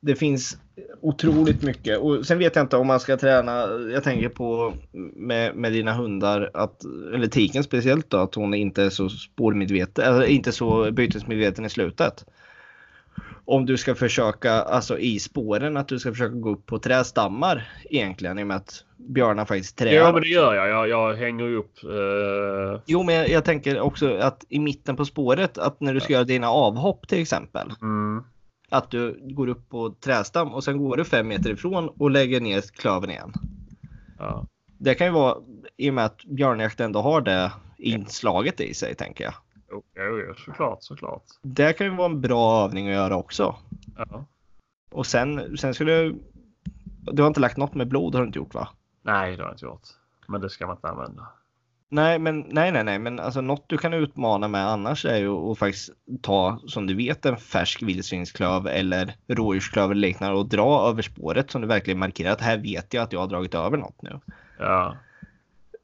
Det finns otroligt mycket och sen vet jag inte om man ska träna. Jag tänker på med, med dina hundar att eller tiken speciellt då att hon inte är så spårmedveten eller inte så bytesmedveten i slutet. Om du ska försöka alltså i spåren att du ska försöka gå upp på trästammar egentligen i och med att björnar faktiskt trär. Ja, men det gör jag. Jag, jag hänger upp. Eh, Jo, men jag, jag tänker också att i mitten på spåret att när du ska göra dina avhopp till exempel. mm, Att du går upp på trästam och sen går du fem meter ifrån och lägger ner klövern igen. ja. Det kan ju vara i och med att björnjakt ändå har det inslaget i sig tänker jag. Jo, jo, jo, såklart, såklart. Det kan ju vara en bra övning att göra också. Ja. Och sen, sen skulle du... Du har inte lagt något med blod har du inte gjort va? Nej, det har jag inte gjort. Men det ska man inte använda. Nej, men nej, nej, nej, men alltså något du kan utmana med annars är ju att faktiskt ta som du vet en färsk vildsvinsklöv eller rådjursklöv eller liknande och dra över spåret som du verkligen markerar att här vet jag att jag har dragit över något nu. Ja.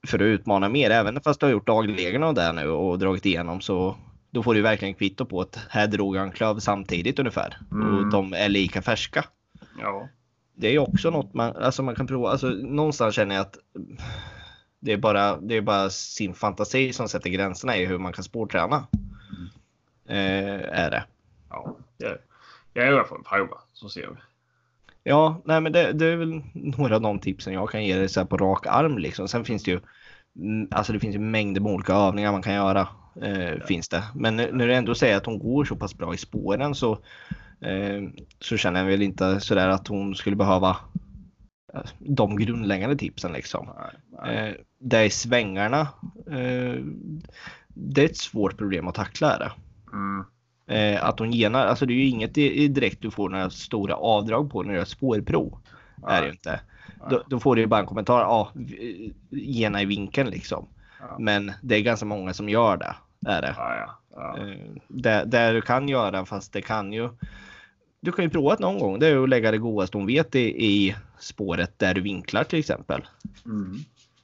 För att utmana mer, även fast du har gjort dagligreglerna och det nu och dragit igenom så då får du verkligen kvitto på att här drog en klöv samtidigt ungefär Mm. och de är lika färska. Ja. Det är ju också något man, alltså man kan prova. Alltså, någonstans känner jag att det är, bara, det är bara sin fantasi som sätter gränserna i hur man kan spårträna. Eh, är det. Ja. Ja jag får prova så ser vi. Ja, nej men det, det är väl några av de tipsen jag kan ge dig så på rak arm liksom. Sen finns det ju mm, Alltså det finns ju mängder med olika övningar man kan göra. Eh, Finns det. Men när du ändå säger att hon går så pass bra i spåren så eh, Så känner jag väl inte sådär att hon skulle behöva eh, De grundläggande tipsen liksom. Nej, nej. Eh, det är svängarna. Eh, det är ett svårt problem att tackla. Är det. Mm. Eh, att hon genar, alltså det är ju inget i- i direkt du får några stora avdrag på när du gör spårprov. Är det inte. Då, då får du ju bara en kommentar, ja, gena i vinkeln liksom. Ja. Men det är ganska många som gör det. Är det. Ja, ja. ja. Eh, det, det du kan göra, fast det kan ju. Du kan ju prova det någon gång. Det är ju att lägga det godaste hon vet i, i spåret där du vinklar till exempel. Mm.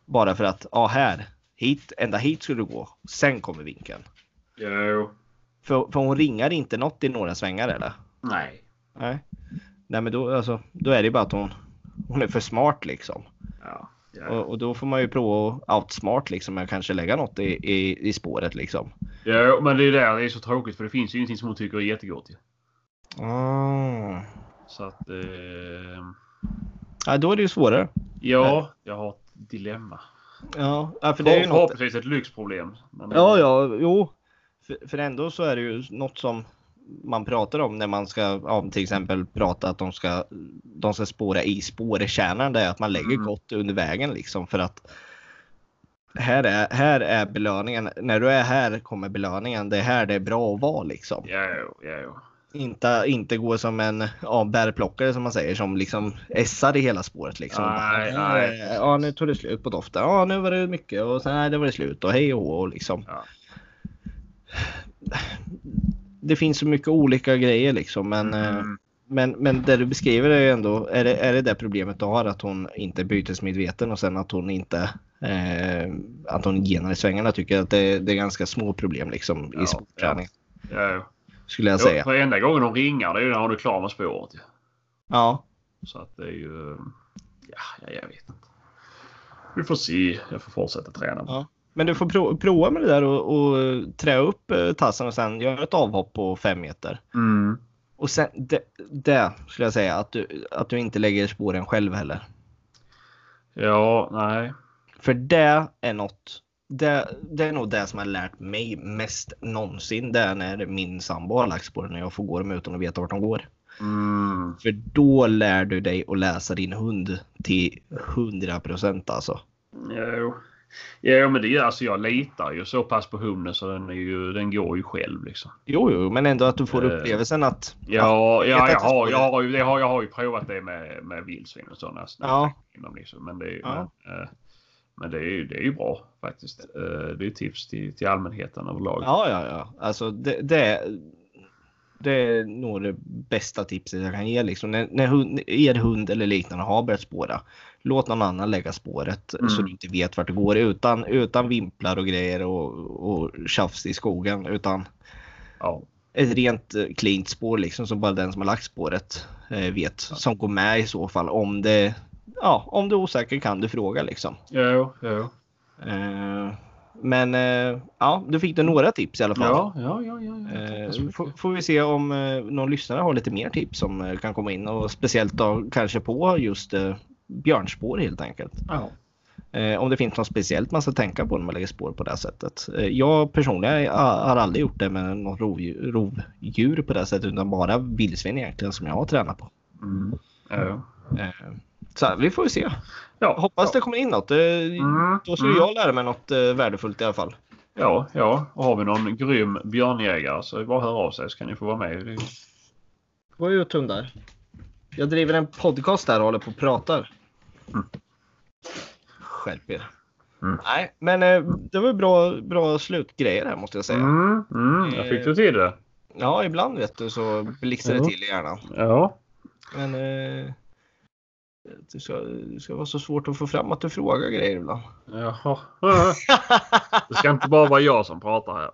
Bara för att, ja här, hit, ända hit skulle du gå. Sen kommer vinkeln. Jo. För, för hon ringar inte något i några svängar eller? Nej. Nej. Nej men då, alltså, då är det bara att hon, hon är för smart liksom. Ja. ja. Och, och då får man ju prova att outsmart liksom och kanske lägga något i, i, i spåret liksom. Jo, men det är där det är så tråkigt för det finns ju ingenting som hon tycker är jättegott ju. Ah. Så att... Eh, Ja, då är det ju svårare. ja, jag har ett dilemma. Ja, ja, för det är ju något. Ett lyxproblem. Men, Ja, ja, jo. För, för ändå så är det ju något som man pratar om när man ska ja, till exempel prata att de ska, de ska spåra i spårkärnan. Det är att man lägger Mm. gott under vägen liksom för att här är, här är belöningen. När du är här kommer belöningen. Det är här det är bra att vara liksom. Ja, ja, ja. Inte, inte gå som en ja, bärplockare som man säger som liksom essar i hela spåret liksom. Nej, Bara, nej. "Eh, Ja nu tog det slut på doften. Ja nu var det mycket och sen nej, det var det slut och hej och hå, och liksom. Ja. Det finns så mycket olika grejer liksom men, eh, Mm. men, men det du beskriver är ju ändå, är det, är det det problemet du har att hon inte är bytesmedveten och sen att hon inte eh, att hon genar i svängarna tycker att det, det är ganska små problem liksom Ja, i sportträning. ja, ja. Skulle jag Jo, säga. för enda gången de ringar det är ju när hon är klar med spåret. Ja. Så att det är ju... Ja, ja, jag vet inte. Vi får se. Jag får fortsätta träna. Men du får pro prova med det där och, och trä upp eh, tassen och sen göra ett avhopp på fem meter. Mm. Och sen det, det skulle jag säga att du, att du inte lägger spåren själv heller. Ja, nej. För det är något. Det, det är nog det som har lärt mig mest någonsin. Det är när min sambo har lagt spåren och jag får gå dem utan att veta vart de går. Mm. För då lär du dig att läsa din hund till 100 procent alltså. Jo. Jo, men det är alltså jag litar ju så pass på hunden så den, är ju, den går ju själv liksom. Jo, jo, men ändå att du får Eh, upplevelsen att. Ja, ja jag, har, jag, har ju, det har, jag har ju provat det med, med vildsvin och sådana. Ja. Liksom, men det, är- Ja. men, eh, men det, är, ju- det är ju bra faktiskt. Eh, Det är tips till, till allmänheten överlag. Ja, ja, ja. Alltså det, det, det är nog det bästa tipset jag kan ge. Liksom. När, när hund, er hund eller liknande har börjat spåra, låt någon annan lägga spåret Mm. så du inte vet vart det går utan, utan vimplar och grejer och, och tjafs i skogen. Utan Ja. ett rent eh, cleant spår liksom som bara den som har lagt spåret eh, vet. Som går med i så fall. Om det, ja, om du är osäker kan du fråga liksom. Jo, jo. Eh, men eh, ja, du fick du några tips i alla fall. Ja, ja, ja. ja, ja. Eh, får, får vi se om eh, någon lyssnare har lite mer tips som eh, kan komma in och speciellt då kanske på just eh, björnspår helt enkelt. Ja. Eh, om det finns något speciellt man ska tänka på när man lägger spår på det här sättet. Eh, jag personligen har, aldrig gjort det med något rovdjur, rovdjur på det här sättet utan bara vildsvin egentligen som jag har tränat på. Mm. Ja. Eh, så vi får se. Ja, Hoppas ja. det kommer in något. Eh, Mm, Då skulle mm. jag lära mig något eh, värdefullt i alla fall. Ja, ja. Och har vi någon grym björnjägare så bara höra av sig så kan ni få vara med. Gå ut hundar. Jag driver en podcast där och håller på och pratar. Mm. Skärp er. Mm. Nej, men eh, det var bra, bra slutgrejer här måste jag säga. Mm, mm, jag fick du till det. Ja, ibland vet du så blixtrar det till i hjärnan. Ja. Men eh, det, ska, det ska vara så svårt att få fram att du frågar grejer ibland. Jaha. Det ska inte bara vara jag som pratar här.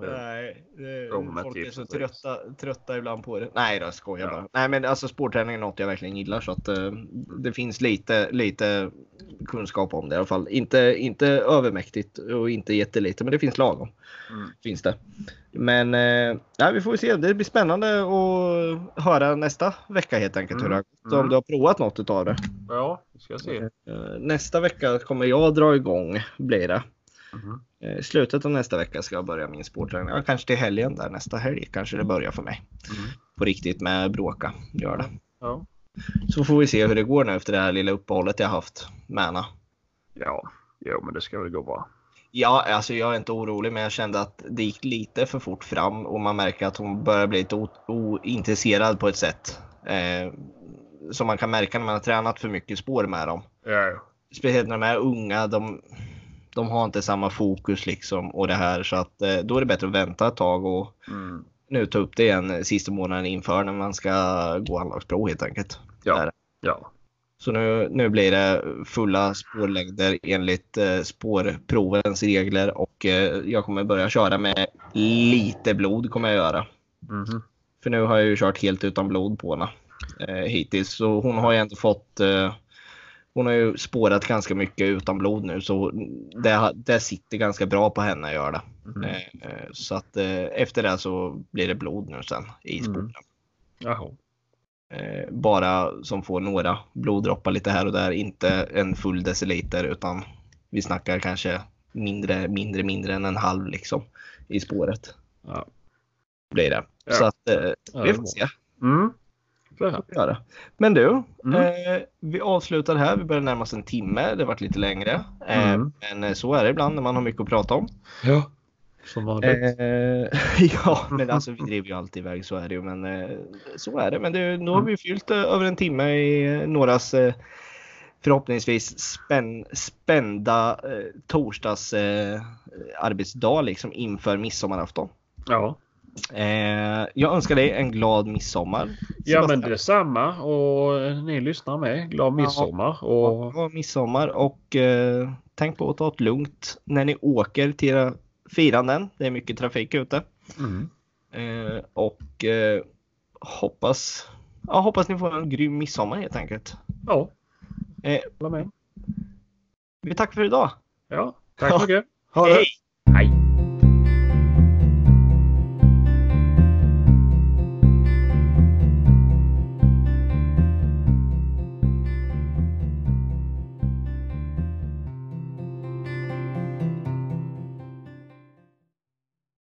Nej, det, folk är tips så trötta, trötta ibland på det. Nej då, skojar Ja. bara. Nej men alltså sportträning är något jag verkligen gillar så att eh, det finns lite, lite kunskap om det i alla fall. Inte, inte övermäktigt och inte jättelite men det finns lagom. Mm. Finns det. Men eh, ja, vi får se. Det blir spännande att höra nästa vecka helt enkelt hur det har gått. Mm. Om du har provat något utav det. Ja, vi ska se. Eh, nästa vecka kommer jag dra igång blir det. Eh, slutet av nästa vecka ska jag börja min sportträning. Ja, kanske till helgen där nästa helg kanske det börjar för mig. Mm. På riktigt med bråka. Gör det. Ja. Så får vi se hur det går nu efter det här lilla uppehållet jag haft med Anna. Ja, jo, men det ska väl gå bra. Ja, alltså jag är inte orolig men jag kände att det gick lite för fort fram och man märker att hon börjar bli lite ointresserad på ett sätt. Eh, som man kan märka när man har tränat för mycket spår med dem. Ja, Speciellt när de är unga. De, de har inte samma fokus liksom och det här så att eh, då är det bättre att vänta ett tag och mm. nu ta upp det igen sista månaden inför när man ska gå anlagsprov helt enkelt. ja. Där. ja. Så nu, nu blir det fulla spårlängder enligt eh, spårprovens regler och eh, jag kommer börja köra med lite blod kommer jag göra. Mhm. För nu har jag ju kört helt utan blod på henne eh, hittills. Så hon har ju ändå fått eh, hon har ju spårat ganska mycket utan blod nu så det, det sitter ganska bra på henne att göra det. Mhm. Eh, eh, så att eh, efter det så blir det blod nu sen i Mm. spåren. Eh, bara som får några bloddroppar lite här och där, inte en full deciliter utan vi snackar kanske mindre, mindre, mindre än en halv liksom i spåret. Ja. Blir det. Så att vi får se. Mm. Här. göra. Men du, Mm. eh, vi avslutar här. Vi börjar närma oss en timme. Det har varit lite längre. Eh, Mm. Men eh, så är det ibland när man har mycket att prata om. Ja. Som vanligt. Eh, ja, men alltså vi driver ju alltid iväg. Så är det ju. Men eh, så är det. Men det, nu har vi fyllt eh, över en timme i eh, någras eh, förhoppningsvis spänn, spända eh, torsdags eh, arbetsdag liksom inför midsommarafton. Ja. Eh, jag önskar dig en glad midsommar. Ja men Sebastian. detsamma och ni lyssnar med. Glad midsommar. Och... Ja, midsommar och eh, tänk på att ta det lugnt när ni åker till era firanden. Det är mycket trafik ute. Mm. Eh, och eh, hoppas, ja, hoppas ni får en grym midsommar helt enkelt. Ja. Eh, Hålla med. vi tackar för idag. Ja. Tack så mycket. Hej! Hej.